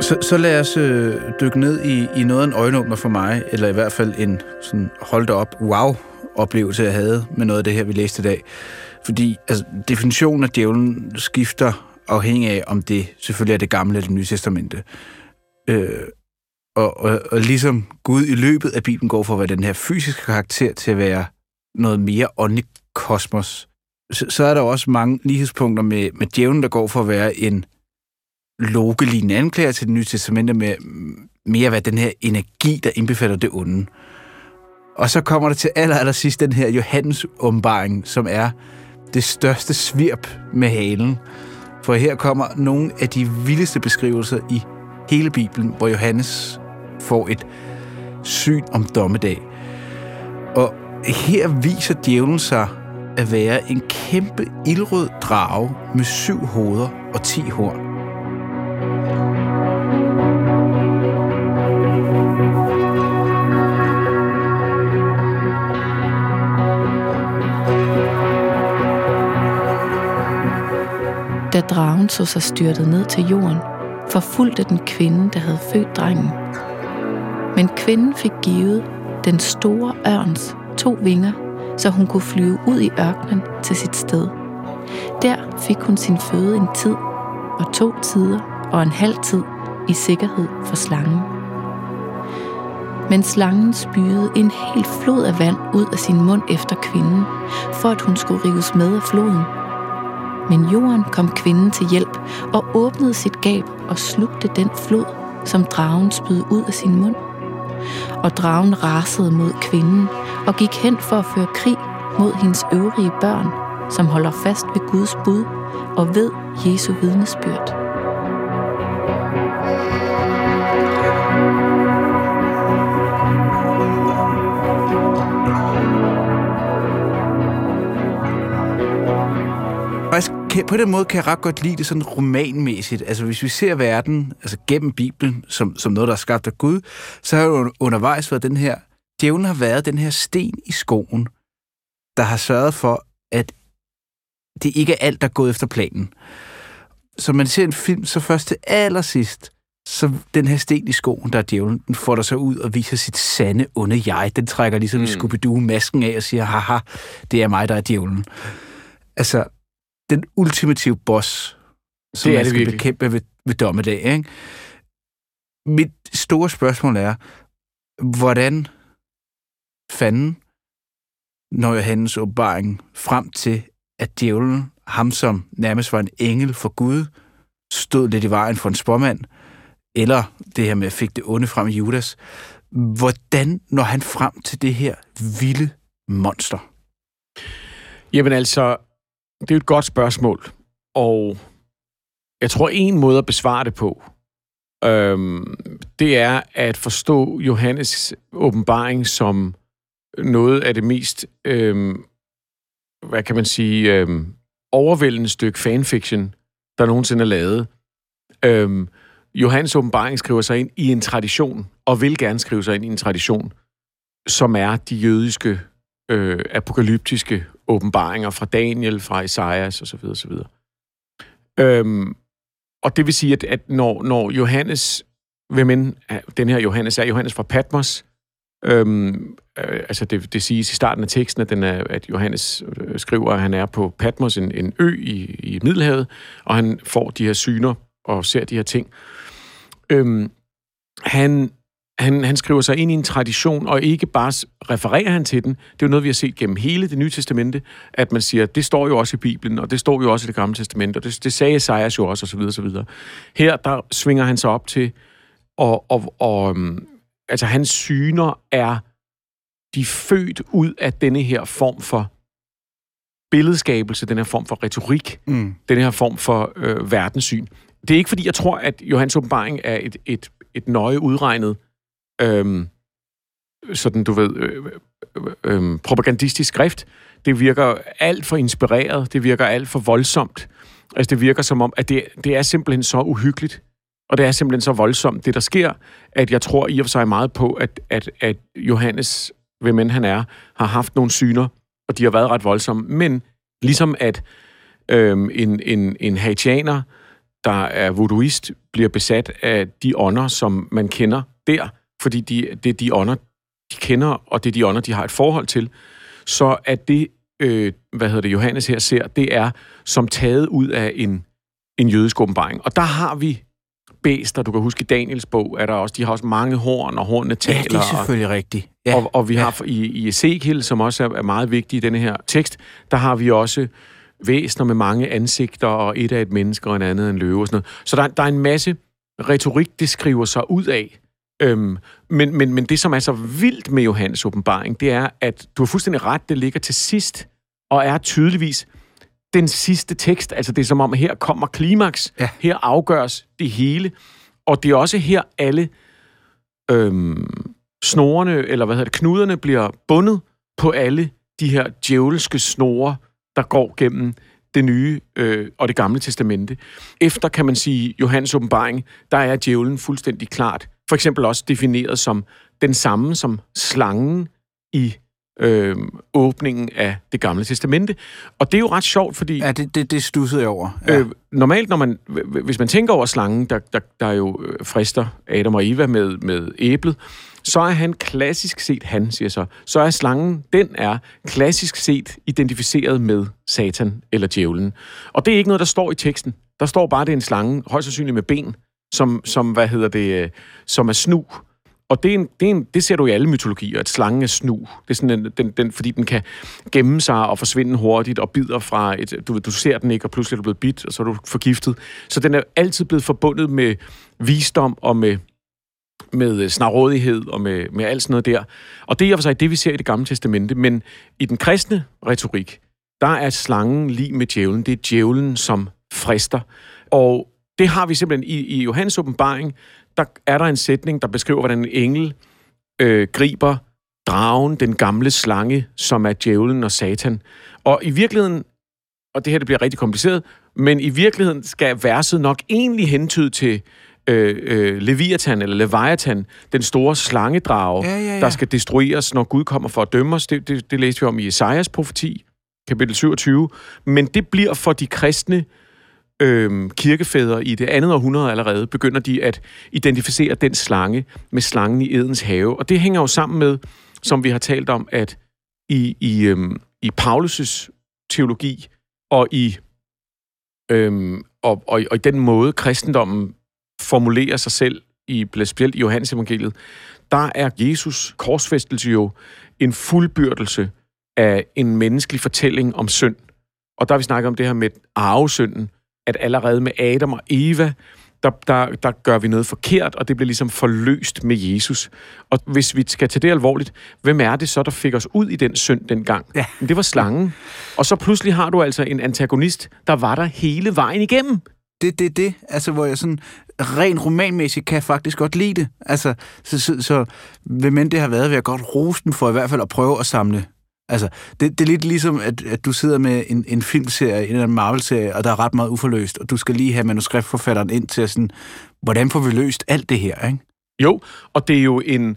Så, så lad os øh, dykke ned i, i noget af en øjenåbner for mig, eller i hvert fald en sådan holdt op wow-oplevelse, jeg havde med noget af det her, vi læste i dag. Fordi altså, definitionen af djævlen skifter afhængig af, om det selvfølgelig er det gamle eller det nye testamente. Øh, og, og, og ligesom Gud i løbet af Bibelen går fra at være den her fysiske karakter til at være noget mere åndelig kosmos, så, så er der også mange lighedspunkter med, med djævlen, der går for at være en logelignende anklager til det nye testamente med mere hvad den her energi, der indbefatter det onde. Og så kommer der til aller, aller sidst den her Johannes åbenbaring, som er det største svirp med halen. For her kommer nogle af de vildeste beskrivelser i hele Bibelen, hvor Johannes får et syn om dommedag. Og her viser djævlen sig at være en kæmpe ildrød drage med syv hoveder og ti horn. Da dragen så sig styrtet ned til jorden, forfulgte den kvinde, der havde født drengen. Men kvinden fik givet den store ørns to vinger, så hun kunne flyve ud i ørkenen til sit sted. Der fik hun sin føde en tid, og to tider og en halv tid i sikkerhed for slangen. Men slangen spyede en hel flod af vand ud af sin mund efter kvinden, for at hun skulle rives med af floden – men jorden kom kvinden til hjælp og åbnede sit gab og slugte den flod, som dragen spydde ud af sin mund. Og dragen rasede mod kvinden og gik hen for at føre krig mod hendes øvrige børn, som holder fast ved Guds bud og ved Jesu vidnesbyrd. Kan, på den måde kan jeg ret godt lide det sådan romanmæssigt. Altså hvis vi ser verden altså gennem Bibelen som, som noget, der er skabt af Gud, så har jo undervejs været den her, djævlen har været den her sten i skoen, der har sørget for, at det ikke er alt, der er gået efter planen. Så man ser en film, så først til allersidst, så den her sten i skoen, der er djævlen, den får der så ud og viser sit sande onde jeg. Den trækker ligesom mm. Scooby-Doo-masken af og siger, haha, det er mig, der er djævlen. Altså, den ultimative boss, som det er man skal det bekæmpe ved, ved dommedag. Ikke? Mit store spørgsmål er, hvordan fanden når Johannes åbenbaring frem til, at djævlen, ham som nærmest var en engel for Gud, stod lidt i vejen for en spormand, eller det her med at fik det onde frem i Judas. Hvordan når han frem til det her vilde monster? Jamen altså, det er et godt spørgsmål, og jeg tror, en måde at besvare det på, øhm, det er at forstå Johannes åbenbaring som noget af det mest, øhm, hvad kan man sige, øhm, overvældende stykke fanfiction, der nogensinde er lavet. Øhm, Johannes åbenbaring skriver sig ind i en tradition, og vil gerne skrive sig ind i en tradition, som er de jødiske øh, apokalyptiske åbenbaringer fra Daniel, fra Esajas osv. osv. Øhm, og det vil sige, at, at når, når Johannes, hvem end den her Johannes er, Johannes fra Patmos, øhm, øh, altså det, det siges i starten af teksten, at, den er, at Johannes øh, skriver, at han er på Patmos, en, en ø i, i Middelhavet, og han får de her syner og ser de her ting. Øhm, han, han, han skriver sig ind i en tradition, og ikke bare refererer han til den. Det er jo noget, vi har set gennem hele det nye testamente, at man siger, det står jo også i Bibelen, og det står jo også i det gamle testamente, og det, det sagde Esajas jo også, osv. osv. Her, der svinger han sig op til, og, og, og um, altså hans syner er de født ud af denne her form for billedskabelse, den her form for retorik, mm. den her form for øh, verdenssyn. Det er ikke fordi, jeg tror, at Johannes åbenbaring er et, et, et nøje udregnet øhm, sådan, du ved, øh, øh, øh, propagandistisk skrift. Det virker alt for inspireret, det virker alt for voldsomt. Altså, det virker som om, at det, det er simpelthen så uhyggeligt, og det er simpelthen så voldsomt, det der sker, at jeg tror i og for sig meget på, at, at, at Johannes, hvem end han er, har haft nogle syner, og de har været ret voldsomme. Men ligesom at øhm, en, en, en haitianer, der er voodooist, bliver besat af de ånder, som man kender der, fordi de, det er de ånder, de kender, og det er de ånder, de har et forhold til, så at det, øh, hvad hedder det, Johannes her ser, det er som taget ud af en, en jødisk åbenbaring. Og der har vi bæster, du kan huske i Daniels bog, er der også, de har også mange horn, og hornene taler. Ja, det er selvfølgelig og, rigtigt. Ja. Og, og vi ja. har i, i Ezekiel, som også er, er meget vigtig i denne her tekst, der har vi også væsner med mange ansigter, og et af et menneske, og en andet en løve og sådan noget. Så der, der er en masse retorik, det skriver sig ud af, Øhm, men, men, men det, som er så vildt med Johannes åbenbaring, det er, at du har fuldstændig ret, det ligger til sidst, og er tydeligvis den sidste tekst. Altså det er som om, her kommer klimaks, ja. her afgøres det hele, og det er også her alle øhm, snorene, eller hvad hedder det, knuderne bliver bundet på alle de her djævelske snore, der går gennem det nye øh, og det gamle testamente. Efter, kan man sige, Johannes åbenbaring, der er djævlen fuldstændig klart for eksempel også defineret som den samme som slangen i øh, åbningen af det gamle testamente. Og det er jo ret sjovt, fordi... Ja, det, det, det stussede jeg over. Ja. Øh, normalt, når man, hvis man tænker over slangen, der, der, der jo øh, frister Adam og Eva med, med æblet, så er han klassisk set, han siger så, så er slangen, den er klassisk set identificeret med Satan eller djævlen. Og det er ikke noget, der står i teksten. Der står bare, at det er en slange, højst sandsynligt med ben, som, som hvad hedder det, øh, som er snu. Og det, er en, det, er en, det ser du i alle mytologier, at slangen er snu. Det er sådan en, den, den, fordi den kan gemme sig og forsvinde hurtigt og bider fra et... Du, du ser den ikke, og pludselig er du blevet bidt, og så er du forgiftet. Så den er altid blevet forbundet med visdom og med, med øh, snarådighed og med, med alt sådan noget der. Og det er for sig det, vi ser i det gamle testamente. Men i den kristne retorik, der er slangen lige med djævlen. Det er djævlen, som frister. Og det har vi simpelthen i, i Johannes åbenbaring, der er der en sætning, der beskriver, hvordan en engel øh, griber dragen, den gamle slange, som er djævlen og satan. Og i virkeligheden, og det her det bliver rigtig kompliceret, men i virkeligheden skal verset nok egentlig hentyde til øh, øh, Leviathan eller Leviathan, den store slangedrage, ja, ja, ja. der skal destrueres, når Gud kommer for at dømme os. Det, det, det læste vi om i Esajas profeti, kapitel 27. Men det bliver for de kristne øh, kirkefædre i det andet århundrede allerede, begynder de at identificere den slange med slangen i Edens have. Og det hænger jo sammen med, som vi har talt om, at i, i, øh, i Paulus' teologi og i, øh, og, og, og i den måde, kristendommen formulerer sig selv, i, specielt i Johannes evangeliet, der er Jesus korsfæstelse jo en fuldbyrdelse af en menneskelig fortælling om synd. Og der har vi snakket om det her med arvesynden, at allerede med Adam og Eva, der, der, der gør vi noget forkert, og det bliver ligesom forløst med Jesus. Og hvis vi skal tage det alvorligt, hvem er det så, der fik os ud i den synd dengang? Ja. Det var slangen. Og så pludselig har du altså en antagonist, der var der hele vejen igennem. det, det, det, altså hvor jeg sådan rent romanmæssigt kan jeg faktisk godt lide det. Altså, så, så, så hvem end det har været, vil jeg godt rose den for i hvert fald at prøve at samle Altså, det, det er lidt ligesom, at, at du sidder med en, en filmserie, en eller Marvel-serie, og der er ret meget uforløst, og du skal lige have manuskriptforfatteren ind til at sådan, hvordan får vi løst alt det her, ikke? Jo, og det er jo en,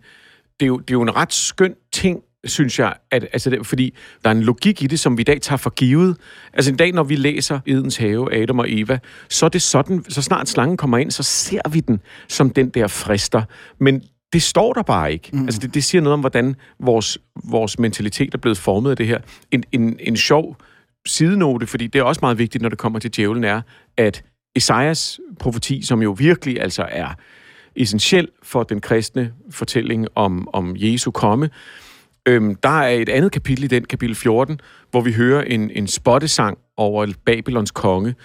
det er jo, det er jo en ret skøn ting, synes jeg, at, altså det, fordi der er en logik i det, som vi i dag tager for givet. Altså en dag, når vi læser Edens Have, Adam og Eva, så er det sådan, så snart slangen kommer ind, så ser vi den som den der frister. Men det står der bare ikke. Mm. Altså det, det siger noget om, hvordan vores, vores mentalitet er blevet formet af det her. En, en, en sjov sidenote, fordi det er også meget vigtigt, når det kommer til djævlen, er, at Esajas profeti, som jo virkelig altså er essentiel for den kristne fortælling om, om Jesu komme, øhm, der er et andet kapitel i den, kapitel 14, hvor vi hører en, en spottesang over Babylons konge,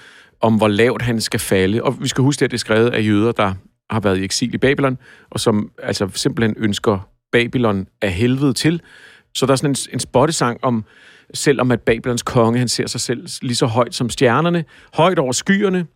om hvor lavt han skal falde. Og vi skal huske, at det er skrevet af jøder, der har været i eksil i Babylon, og som altså simpelthen ønsker Babylon af helvede til. Så der er sådan en, en spottesang om, selvom at Babylons konge, han ser sig selv lige så højt som stjernerne, højt over skyerne,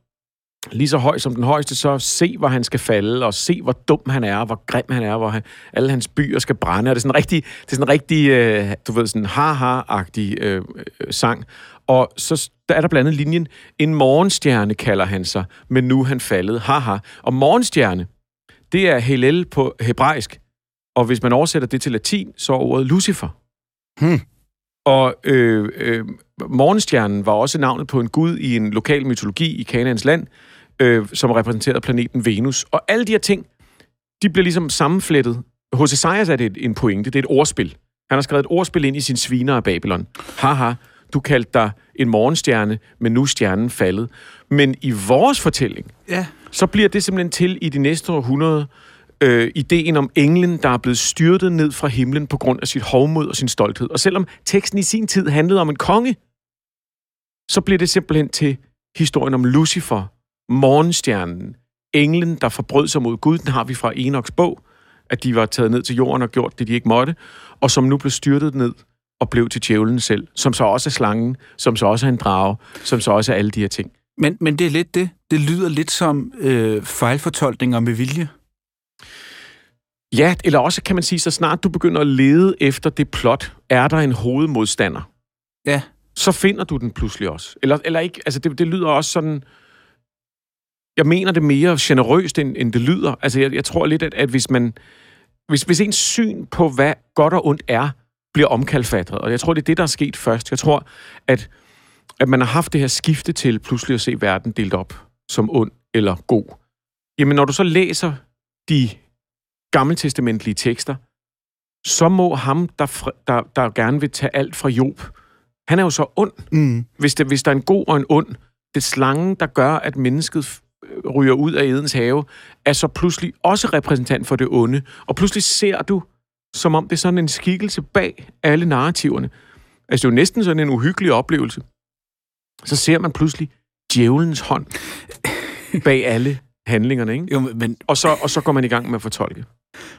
lige så høj som den højeste, så se, hvor han skal falde, og se, hvor dum han er, hvor grim han er, hvor han, alle hans byer skal brænde. Og det er sådan en rigtig, det er sådan en rigtig øh, du ved, sådan ha-ha-agtig øh, øh, sang. Og så der er der blandt andet linjen, en morgenstjerne kalder han sig, men nu er han faldet, haha. Og morgenstjerne, det er Hillel på hebraisk. Og hvis man oversætter det til latin, så er ordet Lucifer. Hmm. Og øh, øh, morgenstjernen var også navnet på en gud i en lokal mytologi i Kanaans land, øh, som repræsenterede planeten Venus. Og alle de her ting, de bliver ligesom sammenflettet. Hos Esajas er det en pointe, det er et ordspil. Han har skrevet et ordspil ind i sin sviner af Babylon. Haha, du kaldte dig en morgenstjerne, men nu er stjernen faldet. Men i vores fortælling, ja. så bliver det simpelthen til i de næste århundrede øh, ideen om englen, der er blevet styrtet ned fra himlen på grund af sit hovmod og sin stolthed. Og selvom teksten i sin tid handlede om en konge, så bliver det simpelthen til historien om Lucifer, morgenstjernen, englen, der forbrød sig mod Gud. Den har vi fra Enoks bog, at de var taget ned til jorden og gjort det, de ikke måtte, og som nu blev styrtet ned og blev til djævlen selv, som så også er slangen, som så også er en drage, som så også er alle de her ting. Men, men det er lidt det. Det lyder lidt som øh, fejlfortolkninger med vilje. Ja, eller også kan man sige, så snart du begynder at lede efter det plot, er der en hovedmodstander. Ja. Så finder du den pludselig også. Eller, eller ikke, altså det, det lyder også sådan... Jeg mener det mere generøst, end, end det lyder. Altså jeg, jeg tror lidt, at, at hvis man... Hvis, hvis ens syn på, hvad godt og ondt er, bliver omkalfatret. Og jeg tror, det er det, der er sket først. Jeg tror, at, at man har haft det her skifte til pludselig at se verden delt op som ond eller god. Jamen, når du så læser de gammeltestamentlige tekster, så må ham, der, der, der gerne vil tage alt fra Job, han er jo så ond. Mm. Hvis, det, hvis der er en god og en ond, det slangen, der gør, at mennesket ryger ud af Edens have, er så pludselig også repræsentant for det onde. Og pludselig ser du som om det er sådan en skikkelse bag alle narrativerne. Altså, det er jo næsten sådan en uhyggelig oplevelse. Så ser man pludselig djævelens hånd bag alle handlingerne, ikke? Jo, men... og, så, og så går man i gang med at fortolke.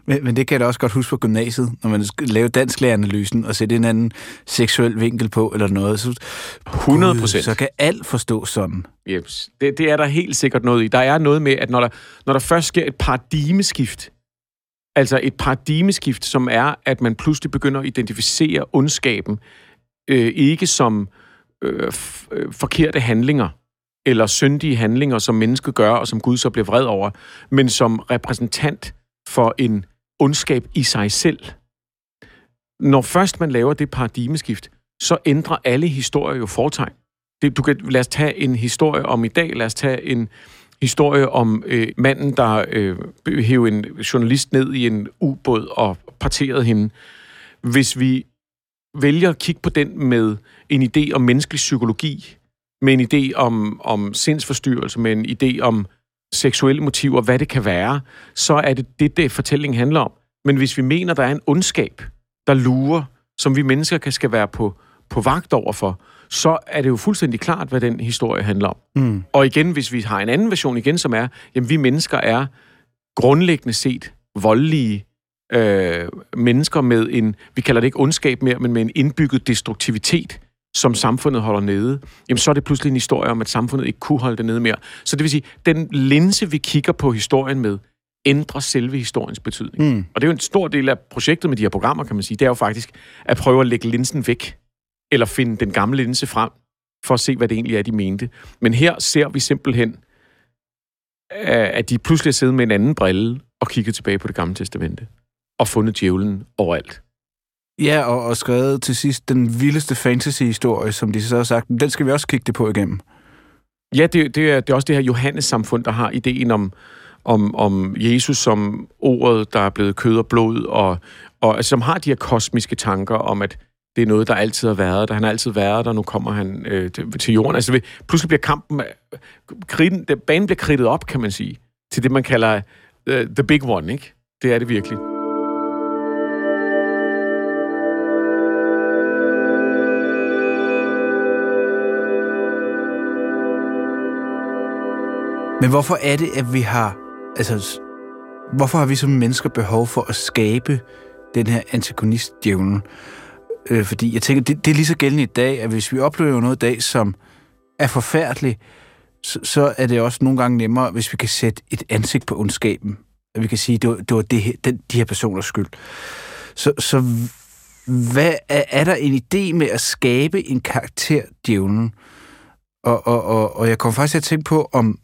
Men, men det kan jeg da også godt huske på gymnasiet, når man lave dansklæreanalysen og sætte en anden seksuel vinkel på eller noget. Så, 100 procent. Så kan alt forstå sådan. Yes. Det, det er der helt sikkert noget i. Der er noget med, at når der, når der først sker et paradigmeskift Altså et paradigmeskift, som er, at man pludselig begynder at identificere ondskaben øh, ikke som øh, f- øh, forkerte handlinger eller syndige handlinger, som mennesket gør, og som Gud så bliver vred over, men som repræsentant for en ondskab i sig selv. Når først man laver det paradigmeskift, så ændrer alle historier jo fortegn. Det, du kan, lad os tage en historie om i dag, lad os tage en historie om øh, manden, der øh, hævde en journalist ned i en ubåd og parterede hende. Hvis vi vælger at kigge på den med en idé om menneskelig psykologi, med en idé om, om sindsforstyrrelse, med en idé om seksuelle motiver, hvad det kan være, så er det det, det fortællingen handler om. Men hvis vi mener, der er en ondskab, der lurer, som vi mennesker kan skal være på, på vagt over for, så er det jo fuldstændig klart, hvad den historie handler om. Mm. Og igen, hvis vi har en anden version igen, som er, jamen vi mennesker er grundlæggende set voldelige øh, mennesker med en, vi kalder det ikke ondskab mere, men med en indbygget destruktivitet. som samfundet holder nede, jamen så er det pludselig en historie om, at samfundet ikke kunne holde det nede mere. Så det vil sige, den linse, vi kigger på historien med, ændrer selve historiens betydning. Mm. Og det er jo en stor del af projektet med de her programmer, kan man sige, det er jo faktisk at prøve at lægge linsen væk, eller finde den gamle linse frem, for at se, hvad det egentlig er, de mente. Men her ser vi simpelthen, øh, at de pludselig sidder med en anden brille og kigger tilbage på det gamle testamente, og fundet djævlen overalt. Ja, og, og skrevet til sidst den vildeste fantasy-historie, som de så har sagt, den skal vi også kigge det på igennem. Ja, det, det, er, det er også det her Johannes-samfund, der har ideen om, om, om Jesus som ordet, der er blevet kød og blod, og, og som har de her kosmiske tanker om, at det er noget, der altid har været der. Han har altid været der, nu kommer han øh, til, til jorden. Altså, pludselig bliver kampen... Øh, Kriden, banen bliver kridtet op, kan man sige, til det, man kalder uh, the big one, ikke? Det er det virkelig. Men hvorfor er det, at vi har... Altså, hvorfor har vi som mennesker behov for at skabe den her antagonist djævlen? Øh, fordi jeg tænker, det, det er lige så gældende i dag, at hvis vi oplever noget i dag, som er forfærdeligt, så, så er det også nogle gange nemmere, hvis vi kan sætte et ansigt på ondskaben. At vi kan sige, det var, det var det, den, de her personers skyld. Så, så hvad er, er der en idé med at skabe en karakter, djævlen? Og, og, og, og jeg kommer faktisk til at tænke på, om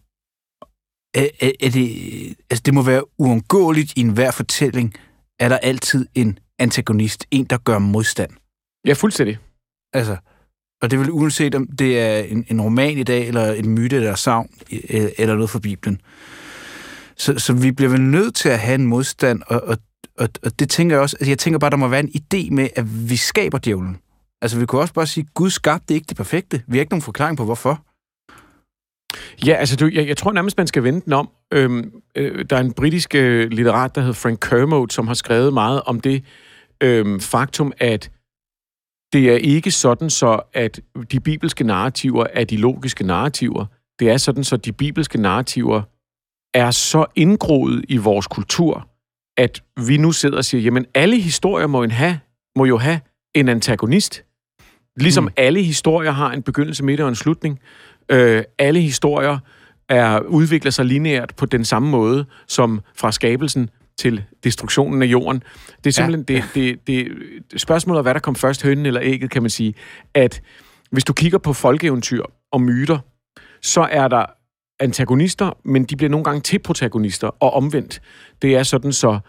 er, er, er det, altså det må være uundgåeligt i enhver fortælling, er der altid en antagonist, en, der gør modstand. Ja, fuldstændig. Altså, og det vil uanset om det er en, en roman i dag, eller en myte eller savn, eller noget fra Bibelen. Så, så vi bliver vel nødt til at have en modstand, og, og, og, og det tænker jeg også, altså jeg tænker bare, der må være en idé med, at vi skaber djævlen. Altså vi kunne også bare sige, Gud skabte ikke det perfekte. Vi har ikke nogen forklaring på, hvorfor. Ja, altså du, jeg, jeg tror nærmest, man skal vende den om. Øhm, øh, der er en britisk øh, litterat, der hedder Frank Kermode, som har skrevet meget om det øhm, faktum, at det er ikke sådan så, at de bibelske narrativer er de logiske narrativer. Det er sådan så, at de bibelske narrativer er så indgroet i vores kultur, at vi nu sidder og siger, jamen alle historier må, en have, må jo have en antagonist. Ligesom mm. alle historier har en begyndelse, midt og en slutning. Øh, alle historier er udvikler sig lineært på den samme måde, som fra skabelsen til destruktionen af jorden. Det er simpelthen ja. det, det, det, spørgsmålet er, hvad der kom først, hønnen eller ægget, kan man sige. At hvis du kigger på folkeeventyr og myter, så er der antagonister, men de bliver nogle gange til protagonister, og omvendt. Det er sådan, så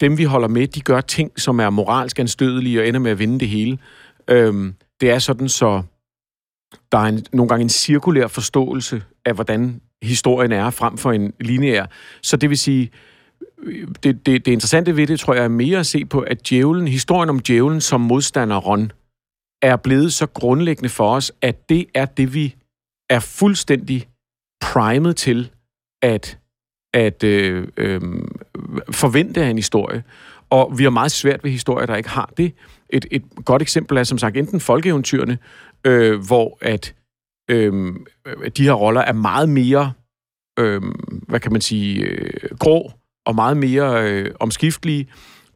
dem, vi holder med, de gør ting, som er moralsk anstødelige og ender med at vinde det hele. Øhm, det er sådan, så der er en, nogle gange en cirkulær forståelse af, hvordan historien er, frem for en lineær. Så det vil sige, det, det, det interessante ved det, tror jeg, er mere at se på, at djævlen, historien om djævlen som modstander Ron, er blevet så grundlæggende for os, at det er det, vi er fuldstændig primet til at, at øh, øh, forvente af en historie. Og vi har meget svært ved historier, der ikke har det. Et, et godt eksempel er som sagt enten folkeeventyrene, øh, hvor at øh, de her roller er meget mere, øh, hvad kan man sige, øh, grå og meget mere øh, omskiftelige.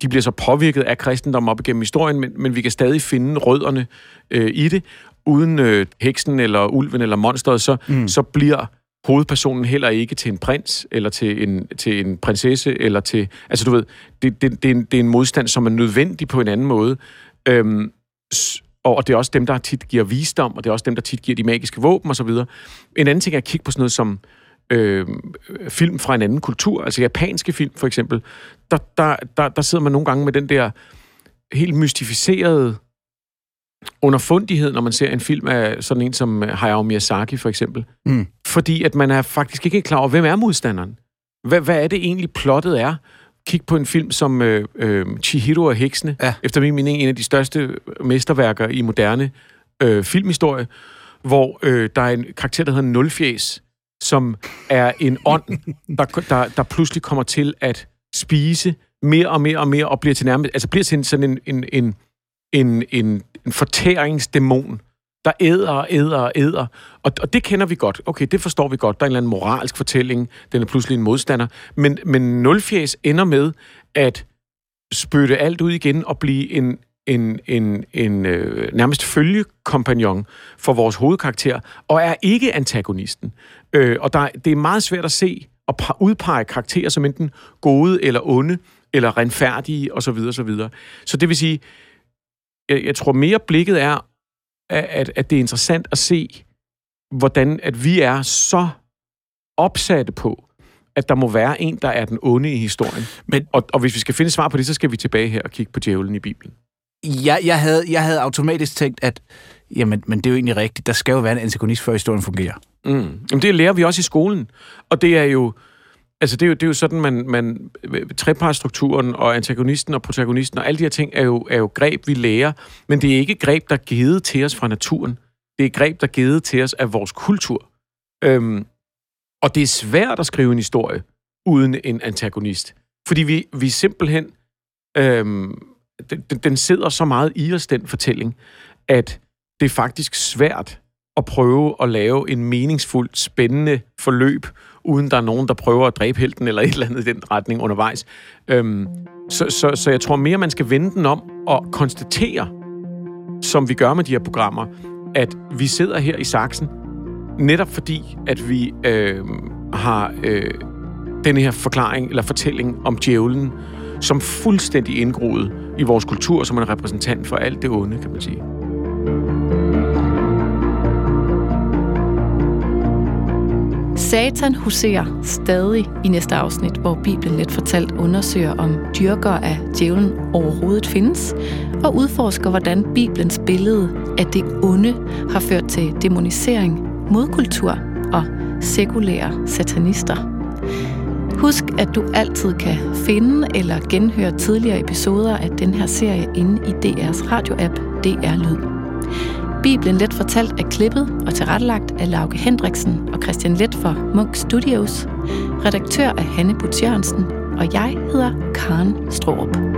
De bliver så påvirket af kristendom op igennem historien, men, men vi kan stadig finde rødderne øh, i det. Uden øh, heksen eller ulven eller monsteret, så, mm. så bliver hovedpersonen heller ikke til en prins, eller til en, til en prinsesse, eller til... Altså, du ved, det, det, det, er en, det er en modstand, som er nødvendig på en anden måde. Øhm, og det er også dem, der tit giver visdom, og det er også dem, der tit giver de magiske våben osv. En anden ting er at kigge på sådan noget som øh, film fra en anden kultur, altså japanske film for eksempel. Der, der, der, der sidder man nogle gange med den der helt mystificerede underfundighed, når man ser en film af sådan en som Hayao Miyazaki for eksempel. Mm. Fordi at man er faktisk ikke klar over, hvem er modstanderen? Hvad, hvad er det egentlig plottet er? Kig på en film som øh, øh, Chihiro og Heksene, ja. efter min mening en af de største mesterværker i moderne øh, filmhistorie, hvor øh, der er en karakter, der hedder Nulfjæs, som er en ånd, der, der, der pludselig kommer til at spise mere og mere og mere, og bliver til nærmest, altså bliver til sådan en, en, en, en, en, en fortæringsdæmon, der æder og æder og æder. Og, og det kender vi godt. Okay, det forstår vi godt. Der er en eller anden moralsk fortælling. Den er pludselig en modstander. Men, men Nulfjæs ender med at spytte alt ud igen og blive en, en, en, en øh, nærmest følgekompagnon for vores hovedkarakter, og er ikke antagonisten. Øh, og der, det er meget svært at se og udpege karakterer som enten gode eller onde, eller renfærdige osv. Så, så, videre. så det vil sige, jeg, jeg tror mere blikket er, at, at det er interessant at se, hvordan at vi er så opsatte på, at der må være en, der er den onde i historien. Men, og, og hvis vi skal finde svar på det, så skal vi tilbage her og kigge på djævlen i Bibelen. Jeg, jeg, havde, jeg havde automatisk tænkt, at jamen, men det er jo egentlig rigtigt. Der skal jo være en antagonist, før historien fungerer. Mm. Jamen, det lærer vi også i skolen. Og det er jo... Altså, det er jo, det er jo sådan, man, man trepartstrukturen og antagonisten og protagonisten og alle de her ting er jo, er jo greb, vi lærer, men det er ikke greb, der er givet til os fra naturen. Det er greb, der er givet til os af vores kultur. Øhm, og det er svært at skrive en historie uden en antagonist. Fordi vi, vi simpelthen... Øhm, den, den sidder så meget i os, den fortælling, at det er faktisk svært at prøve at lave en meningsfuldt, spændende forløb, uden der er nogen, der prøver at dræbe helten eller et eller andet i den retning undervejs. Øhm, så, så, så jeg tror mere, man skal vende den om og konstatere, som vi gør med de her programmer, at vi sidder her i saksen, netop fordi, at vi øh, har øh, denne her forklaring eller fortælling om djævlen, som fuldstændig indgroet i vores kultur, som en repræsentant for alt det onde, kan man sige. Satan huserer stadig i næste afsnit, hvor Bibelen lidt fortalt undersøger, om dyrker af djævlen overhovedet findes, og udforsker, hvordan Bibelens billede af det onde har ført til demonisering, modkultur og sekulære satanister. Husk, at du altid kan finde eller genhøre tidligere episoder af den her serie inde i DR's radioapp DR Lyd. Bibelen Let Fortalt er klippet og tilrettelagt af Lauke Hendriksen og Christian Let for Munk Studios. Redaktør er Hanne Butz Jørgensen, og jeg hedder Karen Strohrup.